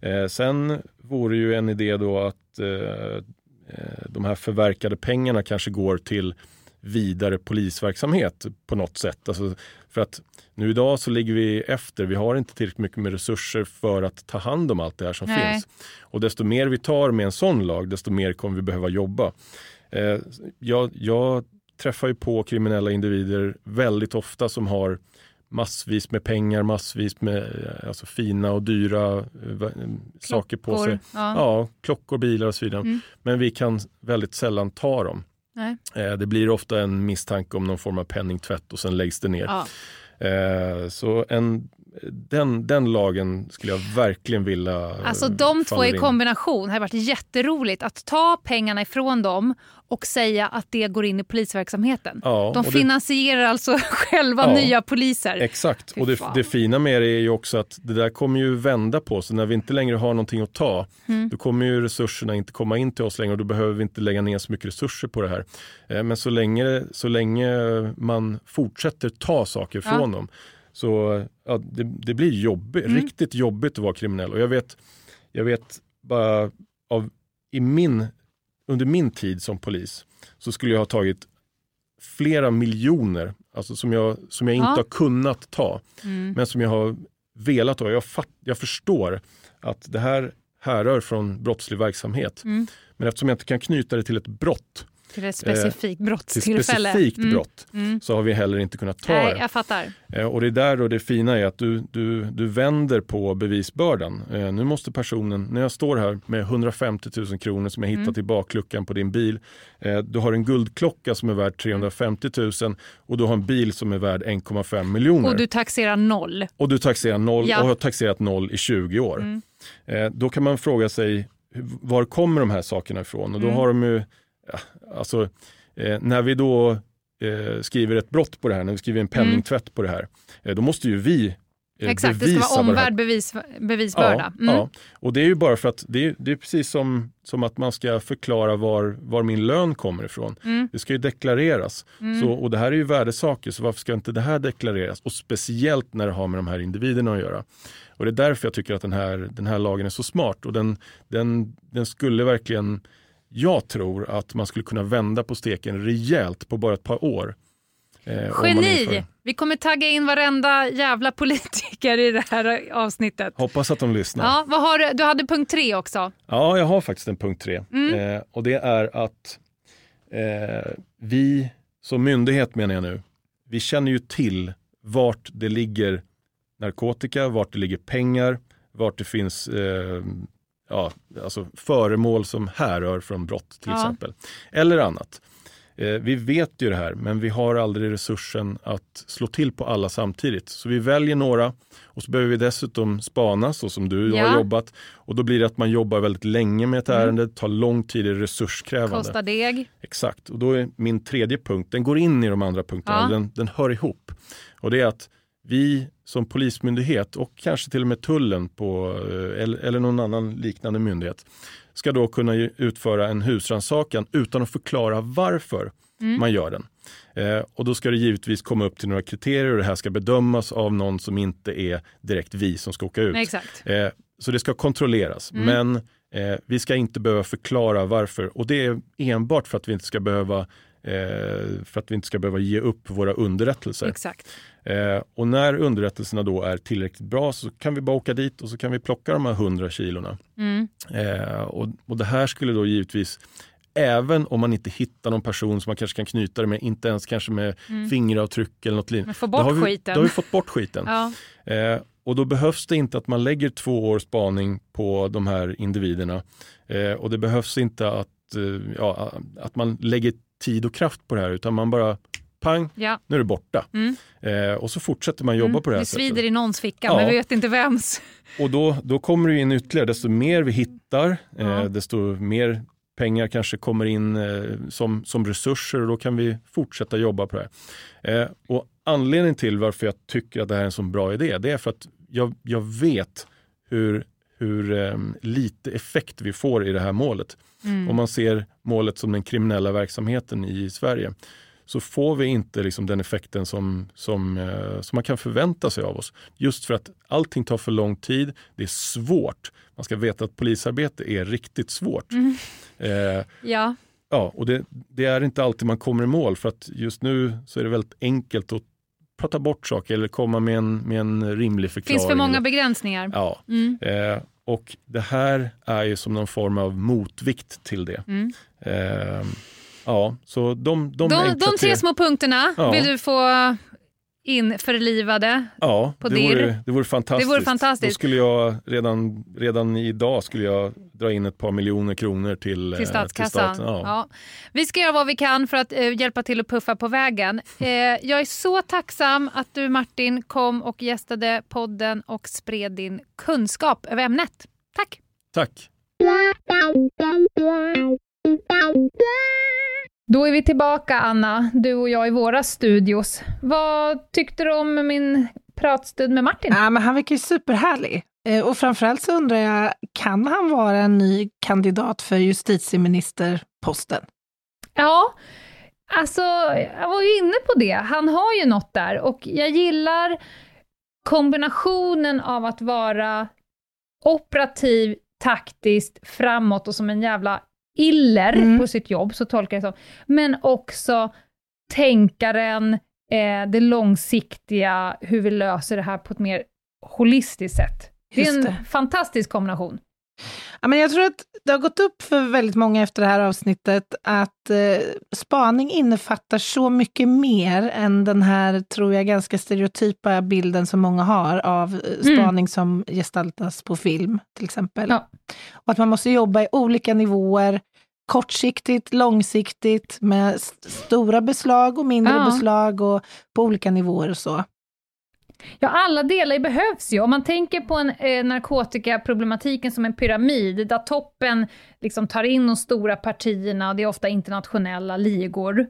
jag. Eh, sen vore ju en idé då att eh, eh de här förverkade pengarna kanske går till vidare polisverksamhet på något sätt. Alltså för att nu idag så ligger vi efter. Vi har inte tillräckligt mycket med resurser för att ta hand om allt det här som Nej. finns. Och desto mer vi tar med en sån lag, desto mer kommer vi behöva jobba. Eh, jag, jag träffar ju på kriminella individer väldigt ofta som har massvis med pengar, massvis med eh, alltså, fina och dyra eh, klockor, saker på sig. Ja. ja. klockor, bilar och så vidare. Mm. Men vi kan väldigt sällan ta dem. Nej. Eh, det blir ofta en misstanke om någon form av penningtvätt och sen läggs det ner. Ja. Eh, så en, den, den lagen skulle jag verkligen vilja Alltså de två i kombination har varit jätteroligt. Att ta pengarna ifrån dem och säga att det går in i polisverksamheten. Ja, de finansierar det, alltså själva ja, nya poliser. Exakt, och det, det, fina med det är ju också att det där kommer ju vända på sig. När vi inte längre har någonting att ta, mm. då kommer ju resurserna inte komma in till oss längre och då behöver vi inte lägga ner så mycket resurser på det här. Eh, men så länge, så länge man fortsätter ta saker från ja. dem så ja, det, det blir jobbigt, mm. riktigt jobbigt att vara kriminell. Och jag vet, jag vet bara av, i min under min tid som polis så skulle jag ha tagit flera miljoner alltså som, jag, som jag inte ja. har kunnat ta, mm. men som jag har velat ta. Jag, fatt, jag förstår att det här härrör från brottslig verksamhet. Mm. Men eftersom jag inte kan knyta det till ett brott till ett specifikt eh, brottstillfälle. Till specifikt mm. brott mm. så har vi heller inte kunnat ta Nej, det. Jag fattar. Eh, och det är där då det fina är att du, du, du vänder på bevisbördan. Eh, nu måste personen, när jag står här med 150 000 kronor som jag hittat mm. i bakluckan på din bil. Du har en guldklocka som är värd 350 000 och du har en bil som är värd 1,5 miljoner. Och du taxerar noll. Och du taxerar noll ja. och har taxerat noll i 20 år. Mm. Då kan man fråga sig var kommer de här sakerna ifrån? Och då mm. har de ju ja, alltså, eh, när vi då eh, skriver ett brott på det här, när vi skriver en penningtvätt mm. på det här, eh, då måste ju vi eh, Exakt, det ska vara omvärld bevis, bevisbörda. Ja, mm. ja, och det är ju bara för att det är, det är precis som, som att man ska förklara var, var min lön kommer ifrån. Mm. Det ska ju deklareras. Mm. Så, och det här är ju värdesaker, så varför ska inte det här deklareras? Och speciellt när det har med de här individerna att göra. Och det är därför jag tycker att den här, den här lagen är så smart och den, den, den skulle verkligen jag tror att man skulle kunna vända på steken rejält på bara ett par år. Eh, Geni! Vi kommer tagga in varenda jävla politiker i det här avsnittet. Hoppas att de lyssnar. Ja, vad har du? du hade punkt tre också. Ja, jag har faktiskt en punkt tre. Mm. Eh, och det är att eh, vi som myndighet menar jag nu, vi känner ju till vart det ligger narkotika, vart det ligger pengar, vart det finns eh, ja, alltså föremål som härrör från brott till ja. exempel. Eller annat. Eh, vi vet ju det här, men vi har aldrig resursen att slå till på alla samtidigt. Så vi väljer några och så behöver vi dessutom spana så som du ja. har jobbat. Och då blir det att man jobbar väldigt länge med ett mm. ärende, tar lång tid, är resurskrävande. Kostar deg. Exakt, och då är min tredje punkt, den går in i de andra punkterna, ja. den, den hör ihop. Och det är att vi som polismyndighet och kanske till och med tullen på, eh, eller, någon annan liknande myndighet ska då kunna utföra en husrannsakan utan att förklara varför mm. man gör den. Eh, och då ska det givetvis komma upp till några kriterier och det här ska bedömas av någon som inte är direkt vi som ska åka ut. Exakt. Eh, så det ska kontrolleras. Mm. Men eh, vi ska inte behöva förklara varför och det är enbart för att vi inte ska behöva Eh, för att vi inte ska behöva ge upp våra underrättelser. Exakt. Eh, och när underrättelserna då är tillräckligt bra så kan vi bara åka dit och så kan vi plocka de här 100 kilona. Mm. Eh, och, och det här skulle då givetvis Även om man inte hittar någon person som man kanske kan knyta det med, inte ens kanske med mm. fingeravtryck eller något liknande. Få bort då har vi, skiten. Då har vi fått bort skiten. ja. eh, och då behövs det inte att man lägger två års spaning på de här individerna. Eh, och det behövs inte att, eh, ja, att man lägger tid och kraft på det här utan man bara pang, ja. nu är det borta. Mm. Eh, och så fortsätter man jobba mm. på det här sättet. Det svider i någons ficka ja. men vi vet inte vems. Och då, då kommer det in ytterligare, desto mer vi hittar, eh, ja. desto mer pengar kanske kommer in eh, som, som resurser och då kan vi fortsätta jobba på det här. Eh, och anledningen till varför jag tycker att det här är en så bra idé, det är för att jag, jag vet hur, hur eh, lite effekt vi får i det här målet. Mm. Om man ser målet som den kriminella verksamheten i Sverige så får vi inte liksom den effekten som, som, eh, som man kan förvänta sig av oss. Just för att allting tar för lång tid, det är svårt. Man ska veta att polisarbete är riktigt svårt. Mm. Eh, Ja. ja, och det, det är inte alltid man kommer i mål för att just nu så är det väldigt enkelt att prata bort saker eller komma med en, med en rimlig förklaring. finns för många begränsningar. Ja, Mm. eh, och det här är ju som någon form av motvikt till det. Mm. Eh, ja, så de, de, De, de tre små punkterna Ja. vill du få införlivade. Ja, på det dirr. vore, det vore fantastiskt. Det vore fantastiskt. Då skulle jag redan, redan idag skulle jag dra in ett par miljoner kronor till, eh, till statskassan. staten. Ja. Ja. Vi ska göra vad vi kan för att eh, hjälpa till att puffa på vägen. Eh, jag är så tacksam att du Martin kom och gästade podden och spred din kunskap över ämnet. Tack! Tack. Då är vi tillbaka Anna, du och jag i våra studios. Vad tyckte du om min pratstund med Martin? Ja, men han verkar ju superhärlig. Eh, Och framförallt så undrar jag, kan han vara en ny kandidat för justitieministerposten? Ja, alltså jag var ju inne på det. Han har ju något där och jag gillar kombinationen av att vara operativ, taktiskt, framåt och som en jävla iller Mm. på sitt jobb, så tolkar jag det som. Men också tänkaren, eh, det långsiktiga, hur vi löser det här på ett mer holistiskt sätt. Det är en det. fantastisk kombination. Ja, men jag tror att det har gått upp för väldigt många efter det här avsnittet att eh, spaning innefattar så mycket mer än den här, tror jag, ganska stereotypa bilden som många har av eh, spaning som gestaltas på film, till exempel. Ja. Och att man måste jobba i olika nivåer, kortsiktigt, långsiktigt, med st- stora beslag och mindre Ja. beslag och på olika nivåer och så. Ja, alla delar behövs ju. Om man tänker på en, eh, narkotikaproblematiken som en pyramid, där toppen liksom tar in de stora partierna, och det är ofta internationella ligor.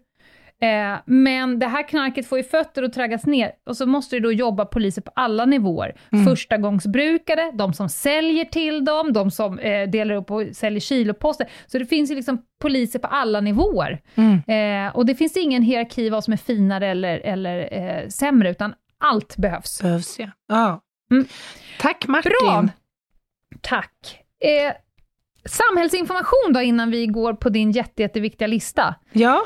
Eh, men det här knarket får ju fötter och traggas ner, och så måste det då jobba poliser på alla nivåer. Mm. Förstagångsbrukare, de som säljer till dem, de som eh, delar upp och säljer kiloposter. Så det finns ju liksom poliser på alla nivåer. Mm. Eh, och det finns ingen hierarki vad som är finare eller, eller eh, sämre, utan allt behövs. Behövs ja. ja. Mm. Tack Martin! Bra! Tack. Eh, samhällsinformation då innan vi går på din jätte, jätteviktiga lista. Ja.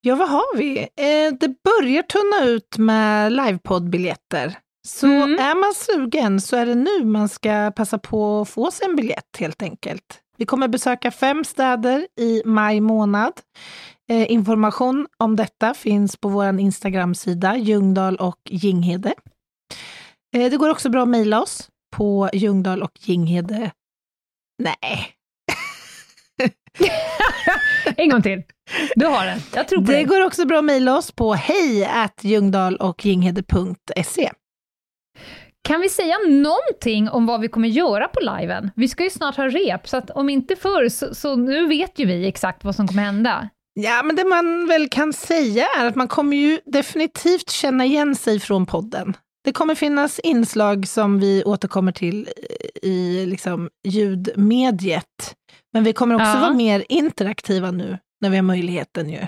ja, vad har vi? Eh, det börjar tunna ut med livepoddbiljetter. Så Mm. är man sugen så är det nu man ska passa på att få sig en biljett helt enkelt. Vi kommer besöka fem städer i maj månad. Eh, information om detta finns på vår Instagram-sida Ljungdahl och Ginghede. Eh, det går också bra att mejla oss på Ljungdahl och Ginghede. Nej, En gång till. Du har den. Jag tror på Det dig. går också bra att mejla oss på hej och Ginghede.se. Kan vi säga någonting om vad vi kommer göra på liven? Vi ska ju snart ha rep, så om inte förr, så, så nu vet ju vi exakt vad som kommer hända. Ja, men det man väl kan säga är att man kommer ju definitivt känna igen sig från podden. Det kommer finnas inslag som vi återkommer till i liksom ljudmediet. Men vi kommer också Ja. vara mer interaktiva nu när vi har möjligheten ju.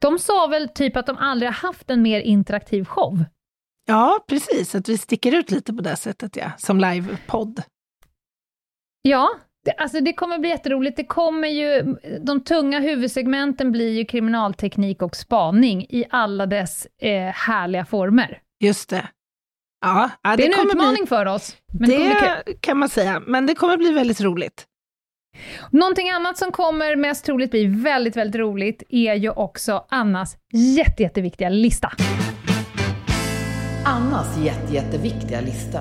De sa väl typ att de aldrig har haft en mer interaktiv show? Ja, precis. Att vi sticker ut lite på det sättet, ja. Som livepodd. Ja, alltså det kommer bli jätteroligt. Det kommer ju, de tunga huvudsegmenten blir ju kriminalteknik och spaning i alla dess eh, härliga former. Just det. Ja, ja Det är en kommer bli- utmaning för oss. Men det kommer bli kul. det kan man säga, men det kommer bli väldigt roligt. Någonting annat som kommer mest troligt bli väldigt, väldigt roligt är ju också Annas jätte, jätteviktiga lista. Annas jätte, jätteviktiga lista.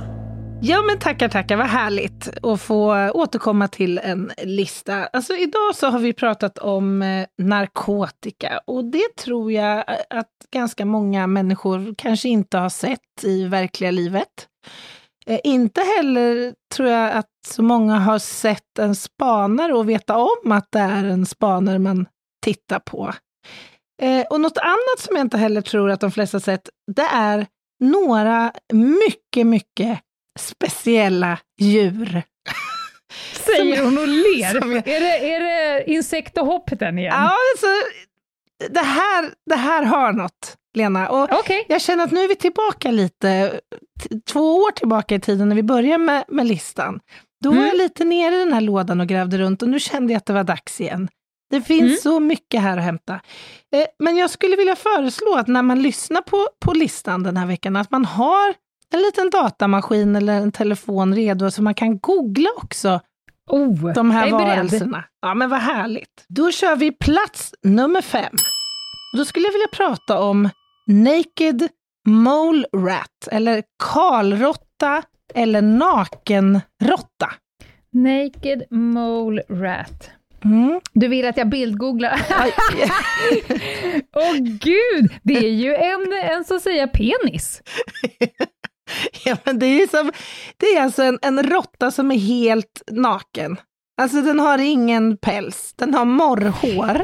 Ja men tackar, tackar, vad härligt att få återkomma till en lista. Alltså idag så har vi pratat om eh, narkotika och det tror jag att ganska många människor kanske inte har sett i verkliga livet. Eh, inte heller tror jag att så många har sett en spanare och veta om att det är en spanare man tittar på. Eh, och något annat som jag inte heller tror att de flesta sett, det är några mycket, mycket speciella djur. Säger hon och ler. som Är, det, är det insekt och hopp den igen? Ja, alltså, det, här, det här har något, Lena. Och Okej. jag känner att nu är vi tillbaka lite, två år tillbaka i tiden när vi började med, med listan. Då var Mm. jag lite nere i den här lådan och grävde runt och nu kände jag att det var dags igen. Det finns Mm. så mycket här att hämta. Eh, men jag skulle vilja föreslå att när man lyssnar på, på listan den här veckan, att man har en liten datamaskin eller en telefon redo så man kan googla också Oh, de här jag är beredd. varelserna. Ja, men vad härligt. Då kör vi plats nummer fem. Då skulle jag vilja prata om Naked Mole Rat, eller kalrotta, eller nakenrotta. Naked Mole Rat. Mm. Du vill att jag bildgooglar? Åh gud, det är ju en, en så att säga penis. ja, men det, är som, det är alltså en, en råtta som är helt naken. Alltså den har ingen päls, den har morrhår.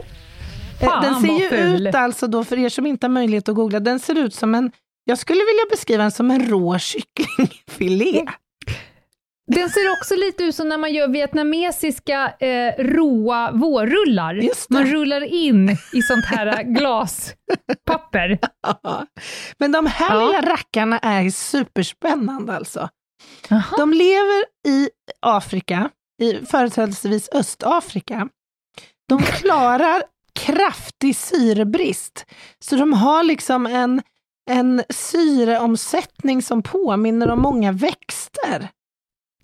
Eh, Fan, den ser ju ful. ut alltså då, för er som inte har möjlighet att googla, den ser ut som en, jag skulle vilja beskriva den som en rå kycklingfilé. Den ser också lite ut som när man gör vietnamesiska eh, råa vårrullar. Man rullar in i sånt här glaspapper. Ja. Men de här Ja. lilla rackarna är superspännande alltså. Jaha. De lever i Afrika, i företrädesvis Östafrika. De klarar kraftig syrebrist, så de har liksom en, en syreomsättning som påminner om många växter.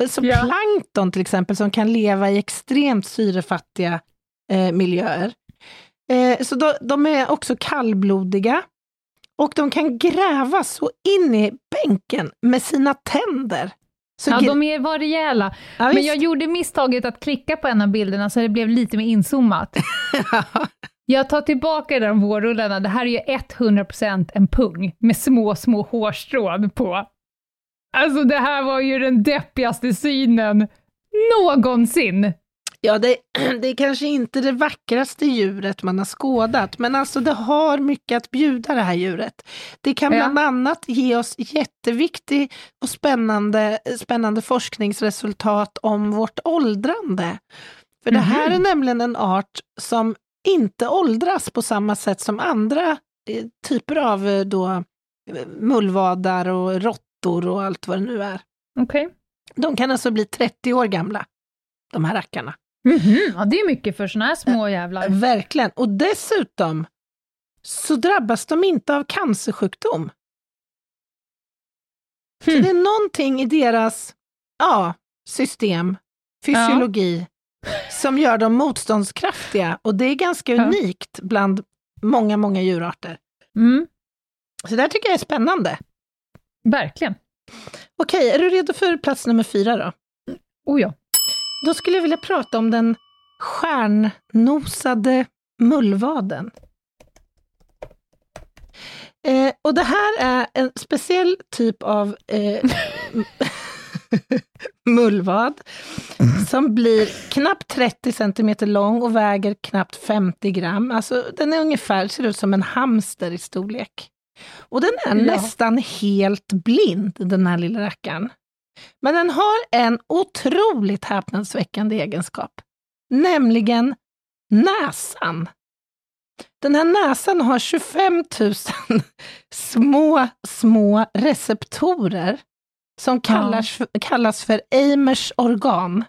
Som Ja. plankton till exempel, som kan leva i extremt syrefattiga eh, miljöer. Eh, så de, de är också kallblodiga. Och de kan gräva så in i bänken med sina tänder. Så Ja, de är, var rejäla. Ja, Men jag gjorde misstaget att klicka på en av bilderna så det blev lite mer inzoomat. Jag tar tillbaka de vårrullarna. Det här är ju 100% en pung med små, små hårstrån på. Alltså det här var ju den deppigaste synen någonsin. Ja, det, det är kanske inte det vackraste djuret man har skådat, men alltså det har mycket att bjuda det här djuret. Det kan Ja. bland annat ge oss jätteviktig och spännande, spännande forskningsresultat om vårt åldrande. För det här Mhm. är nämligen en art som inte åldras på samma sätt som andra eh, typer av eh, då, eh, mullvadar och råttor och allt vad det nu är. Okej. De kan alltså bli 30 år gamla, de här rackarna. Mhm, Ja, det är mycket för såna här små jävlar. Verkligen. Och dessutom så drabbas de inte av cancersjukdom. Så Hmm. det är någonting i deras ja, system, fysiologi, som gör dem motståndskraftiga. Och det är ganska Ja. unikt bland många, många djurarter. Mm, Så det här tycker jag är spännande. Verkligen. Okej, är du redo för plats nummer fyra då? Oh ja. Då skulle jag vilja prata om den stjärnnosade mullvaden. Eh, och det här är en speciell typ av eh, mullvad som blir knappt 30 centimeter lång och väger knappt 50 gram. Alltså den är ungefär, ser ut som en hamster i storlek. Och den är Ja. nästan helt blind, den här lilla rackaren. Men den har en otroligt häpnadsväckande egenskap, nämligen näsan. Den här näsan har 25 000 små, små receptorer som kallas, kallas för Eimers organ.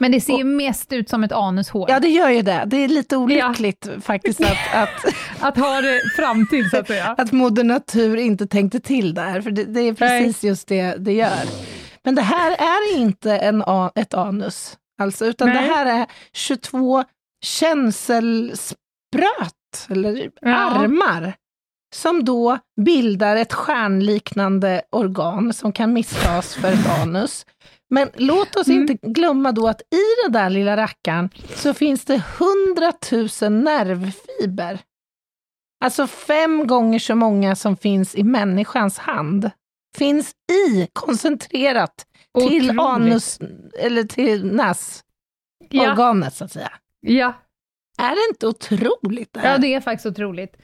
Men det ser ju mest ut som ett anushår. Ja, det gör ju det. Det är lite olyckligt faktiskt att, att, Att ha det framtid, så att säga. att Moder Natur inte tänkte till där, för det, det är precis just det det gör. Men det här är inte en, ett anus, alltså, utan Nej. det här är 22 känselspröt, eller Ja. armar, som då bildar ett stjärnliknande organ som kan misstas för ett anus. Men låt oss Mm. inte glömma då att i den där lilla rackaren så finns det 100 000 nervfiber. Alltså fem gånger så många som finns i människans hand. Finns i, koncentrerat, till Otroligt. anus, eller till näsorganet Ja, så att säga. ja. Är det inte otroligt det här? Ja, det är faktiskt otroligt.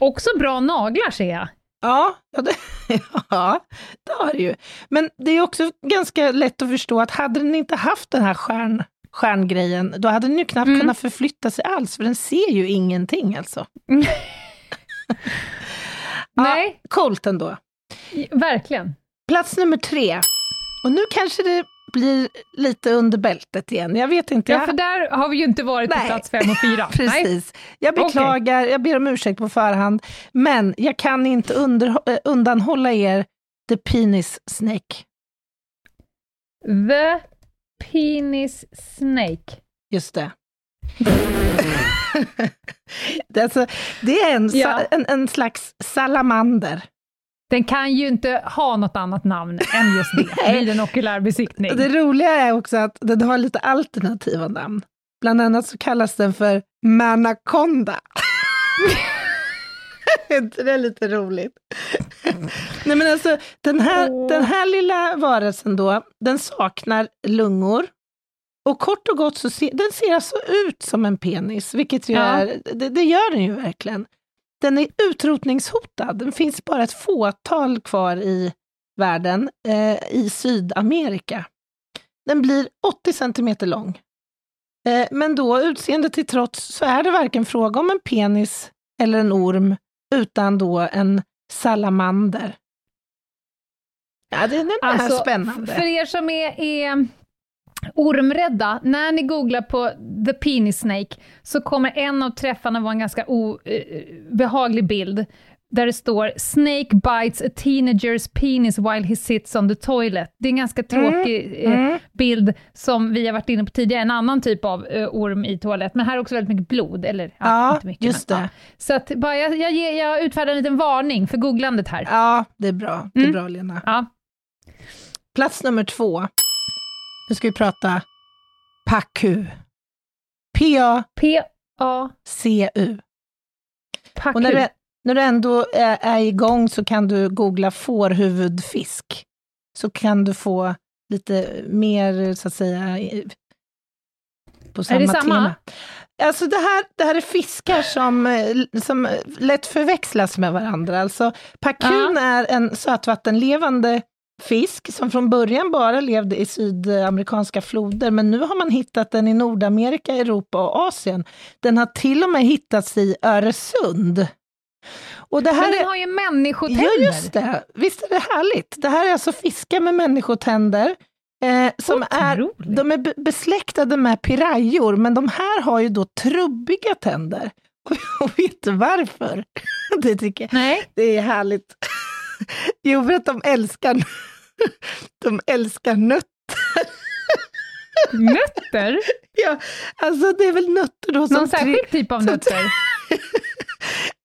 Också bra naglar ser jag. Ja, ja, det, ja, det har det ju. Men det är också ganska lätt att förstå att hade den inte haft den här stjärn, stjärngrejen, då hade den ju knappt Mm. kunnat förflytta sig alls, för den ser ju ingenting alltså. Ja. Nej, Coolt ändå. verkligen. Plats nummer tre. Och nu kanske det blir lite under bältet igen. Jag vet inte. Ja, jag- för där har vi ju inte varit på Nej. plats fem och fyra. Nej. Precis. Jag beklagar, jag ber om ursäkt på förhand, men jag kan inte under, eh, undanhålla er The Penis Snake. The Penis Snake. Just det. det, är alltså, det är en, Ja. en, en slags salamander. Den kan ju inte ha något annat namn än just det, vid en okulär besiktning. Det roliga är också att den har lite alternativa namn. Bland annat så kallas den för Manaconda. är det lite roligt? Nej men alltså, den här, Åh. den här lilla varelsen då, den saknar lungor. Och kort och gott så ser den ser alltså ut som en penis, vilket ju Ja. är, det, det gör den ju verkligen. Den är utrotningshotad, det finns bara ett fåtal kvar i världen, eh, i Sydamerika. Den blir 80 centimeter lång. Eh, men då, utseende till trots, så är det varken fråga om en penis eller en orm, utan då en salamander. Ja, det, den är Alltså, spännande. För er som är, är ormrädda, när ni googlar på the penis snake så kommer en av träffarna vara en ganska obehaglig bild där det står “Snake bites a teenager's penis while he sits on the toilet”. Det är en ganska tråkig eh, Mm. bild som vi har varit inne på tidigare, en annan typ av eh, orm i toalett, men här är också väldigt mycket blod, eller ja, Ja, inte mycket, just men, det. Ja. Så att bara, jag, jag, jag utfärdar en liten varning för googlandet här. Ja, det är bra. Det är Mm. bra, Lena. Ja. Plats nummer två. Nu ska vi prata PACU. P-A-C-U. P-A... Och när du, när du ändå är, är igång så kan du googla fårhuvudfisk. Så kan du få lite mer, så att säga, på samma, det samma? tema. Alltså det här, det här är fiskar som, som lätt förväxlas med varandra. Alltså pakun är en sötvattenlevande fisk som från början bara levde i sydamerikanska floder, men nu har man hittat den i Nordamerika, Europa och Asien. Den har till och med hittats i Öresund. Och det här Men är... den har ju människotänder. Ja, just det. Visst är det härligt? Det här är alltså fiskar med människotänder. Eh, som är, de är be- besläktade med pirajor, men de här har ju då trubbiga tänder. Och vet du varför? Det tycker jag Nej, det är härligt. Jo, för att de älskar, de älskar nötter. nötter? Ja, alltså det är väl nötter då som... Någon särskild typ av nötter?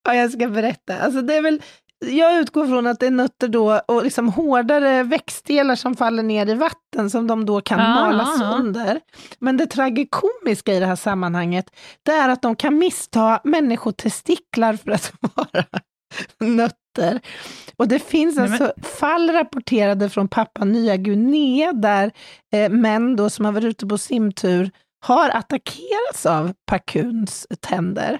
Ja, jag ska berätta. Alltså det är väl, jag utgår från att det är nötter då och liksom hårdare växtdelar som faller ner i vatten som de då kan Ja, mala ja, ja. sönder. Men det tragikomiska i det här sammanhanget, det är att de kan missta människotestiklar för att vara nötter. Och det finns Nej, men- alltså fall rapporterade från Papua Nya Guinea där eh, män då som har varit ute på simtur har attackerats av pakuns tänder.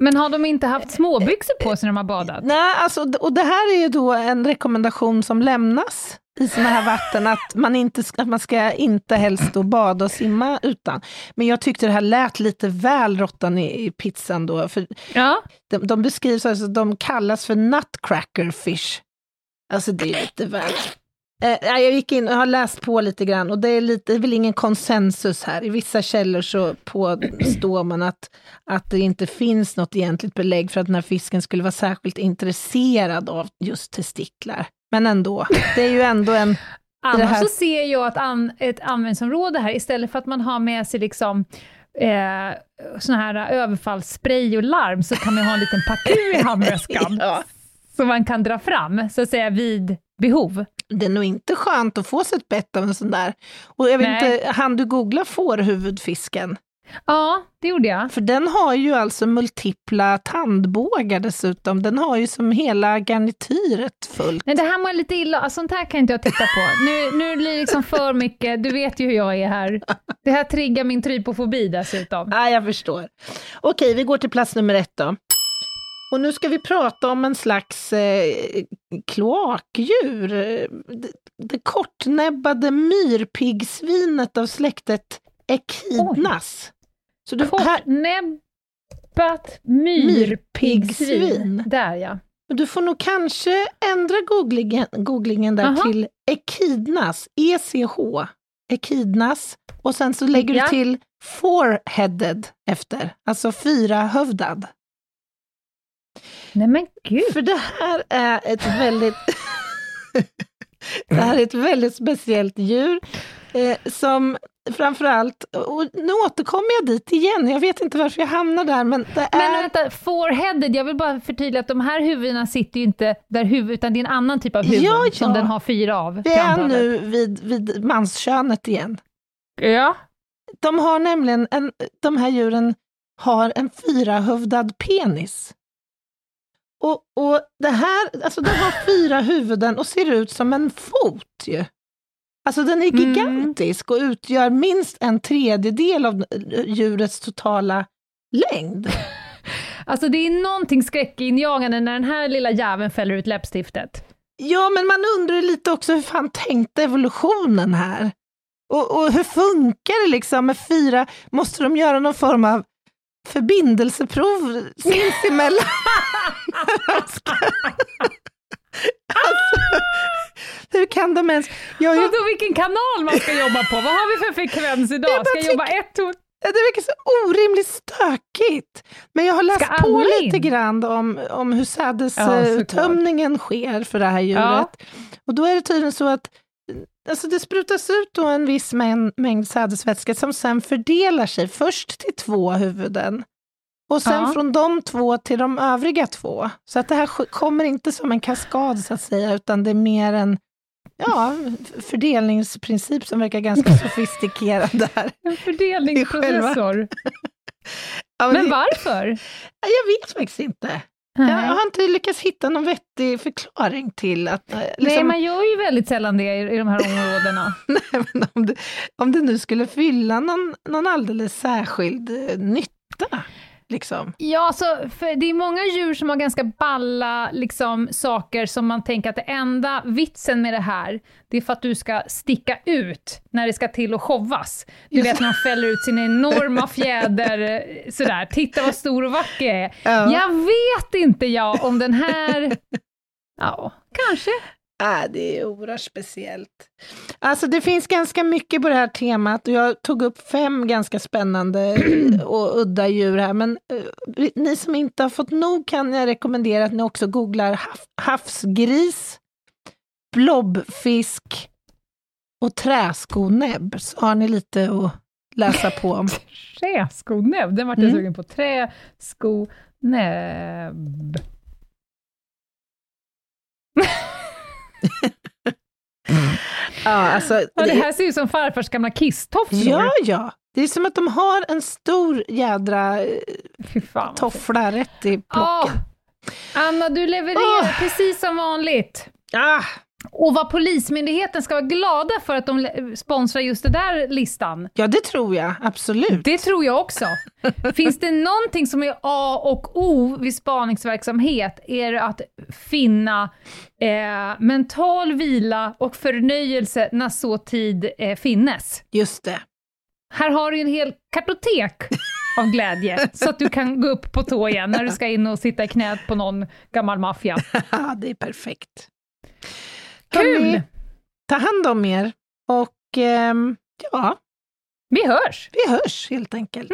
Men har de inte haft småbyxor på sig när de har badat? Nej, alltså, och det här är ju då en rekommendation som lämnas i sådana här vatten, att man, inte ska, att man ska inte helst då bada och simma utan. Men jag tyckte det här lät lite väl råttan i, i pizzan då, för Ja, de, de beskrivs, alltså, de kallas för nutcracker fish. Alltså det är lite väl... Eh, jag gick in och har läst på lite grann och det är, lite, det är väl ingen konsensus här. I vissa källor så påstår man att, att det inte finns något egentligt belägg för att den här fisken skulle vara särskilt intresserad av just testiklar. Men ändå, det är ju ändå en... annars så ser jag att an, ett användningsområde här, istället för att man har med sig liksom eh, sån här överfallsspray och larm, så kan man ha en liten pakur i handväskan. Ja. Som man kan dra fram, så att säga, vid behov. Det är nog inte skönt att få sig ett bett av en sån där. Och jag vet Nej. inte, hann du googla fårhuvudfisken? Ja, det gjorde jag. För den har ju alltså multipla tandbågar dessutom. Den har ju som hela garnityret fullt. Nej, det här jag lite illa Sånt här kan inte jag titta på. Nu, nu blir det liksom för mycket, du vet ju hur jag är här. Det här triggar min trypofobi dessutom. Ja, jag förstår. Okej, vi går till plats nummer ett då. Och nu ska vi prata om en slags eh, kloakdjur. Det, det kortnäbbade myrpiggsvinet av släktet Echidnas. Så du, Kortnäbbat myrpiggsvin. Myrpiggsvin. Där ja. du får nog kanske ändra googlingen, googlingen där Aha. till Echidnas, ECH, Echidnas. Och sen så lägger Ja. du till four-headed efter, alltså fyrahövdad. Nej men gud. För det här är ett väldigt... det här är ett väldigt speciellt djur eh, som framförallt, och nu återkommer jag dit igen, jag vet inte varför jag hamnar där, men det Men är... vänta, four-headed, jag vill bara förtydliga att de här huvudena sitter ju inte där huvud, utan det är en annan typ av huvud Ja, ja. som den har fyra av. Vi är nu vid, vid manskönet igen. Ja. De har nämligen, en, de här djuren har en fyrahövdad penis. Och, och det här, alltså den har fyra huvuden och ser ut som en fot ju. Alltså den är Mm. gigantisk och utgör minst en tredjedel av djurets totala längd. Alltså det är någonting skräckinjagande när den här lilla jäveln fäller ut läppstiftet. Ja, men man undrar lite också hur fan tänkte evolutionen här? Och, och hur funkar det liksom med fyra, måste de göra någon form av förbindelseprov sinsemellan? alltså, hur kan de ens... Jag, jag, Vadå vilken kanal man ska jobba på? Vad har vi för frekvens idag? Jag Ska jag jobba tycker- ett år? det verkar så orimligt stökigt. Men jag har läst Ska på lite in? grann om, om hur Ja, såklart. sädestömningen sker för det här djuret. Ja. Och då är det tydligen så att alltså det sprutas ut då en viss mängd, mängd sädesvätska som sen fördelar sig först till två huvuden och sen Ja. från de två till de övriga två. Så att det här kommer inte som en kaskad så att säga, utan det är mer en ja, fördelningsprincip som verkar ganska sofistikerad där. En fördelningsprocessor. Ja, Men det- varför? Jag vet faktiskt inte. Jag Nej. har inte lyckats hitta någon vettig förklaring till att... eh, Nej, Liksom, man gör ju väldigt sällan det i, i de här områdena. Nej, men om, det, om det nu skulle fylla någon, någon alldeles särskild eh, nytta. Liksom. Ja, alltså, för det är många djur som har ganska balla liksom, saker som man tänker att det enda vitsen med det här, det är för att du ska sticka ut när det ska till att showas. Du vet när de fäller ut sin enorma fjäder, eh, sådär, titta vad stor och vacker jag är. Ja. Jag vet inte jag om den här... Ja, kanske. Äh, det är oerhört speciellt. Alltså det finns ganska mycket på det här temat och jag tog upp fem ganska spännande och udda djur här. Men eh, ni som inte har fått nog kan jag rekommendera att ni också googlar hav, havsgris, blobfisk och träskonäbb så har ni lite att läsa på om. Träskonäbb, den vart jag Mm. sugen på. Träskonäbb. Ja, alltså, Ja, det det- här ser ut som farfars gamla kisstofsor. ja, ja. Det är som att de har en stor jädra eh, fan toffla rätt i plocken. Anna, du levererar Åh. precis som vanligt. Ah, Och vad Polismyndigheten ska vara glada för att de sponsrar just den där listan. ja, det tror jag absolut. Det tror jag också. Finns det någonting som är A och O vid spaningsverksamhet är det att finna eh, mental vila och förnöjelse när så tid eh, finnes. Just det. Här har du en hel kartotek av glädje, så att du kan gå upp på tå igen när du ska in och sitta i knät på någon gammal maffia. Ja, det är perfekt. Kul! Ta hand om er och ehm, ja, Vi hörs! vi hörs helt enkelt.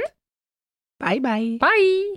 Bye, bye. Bye!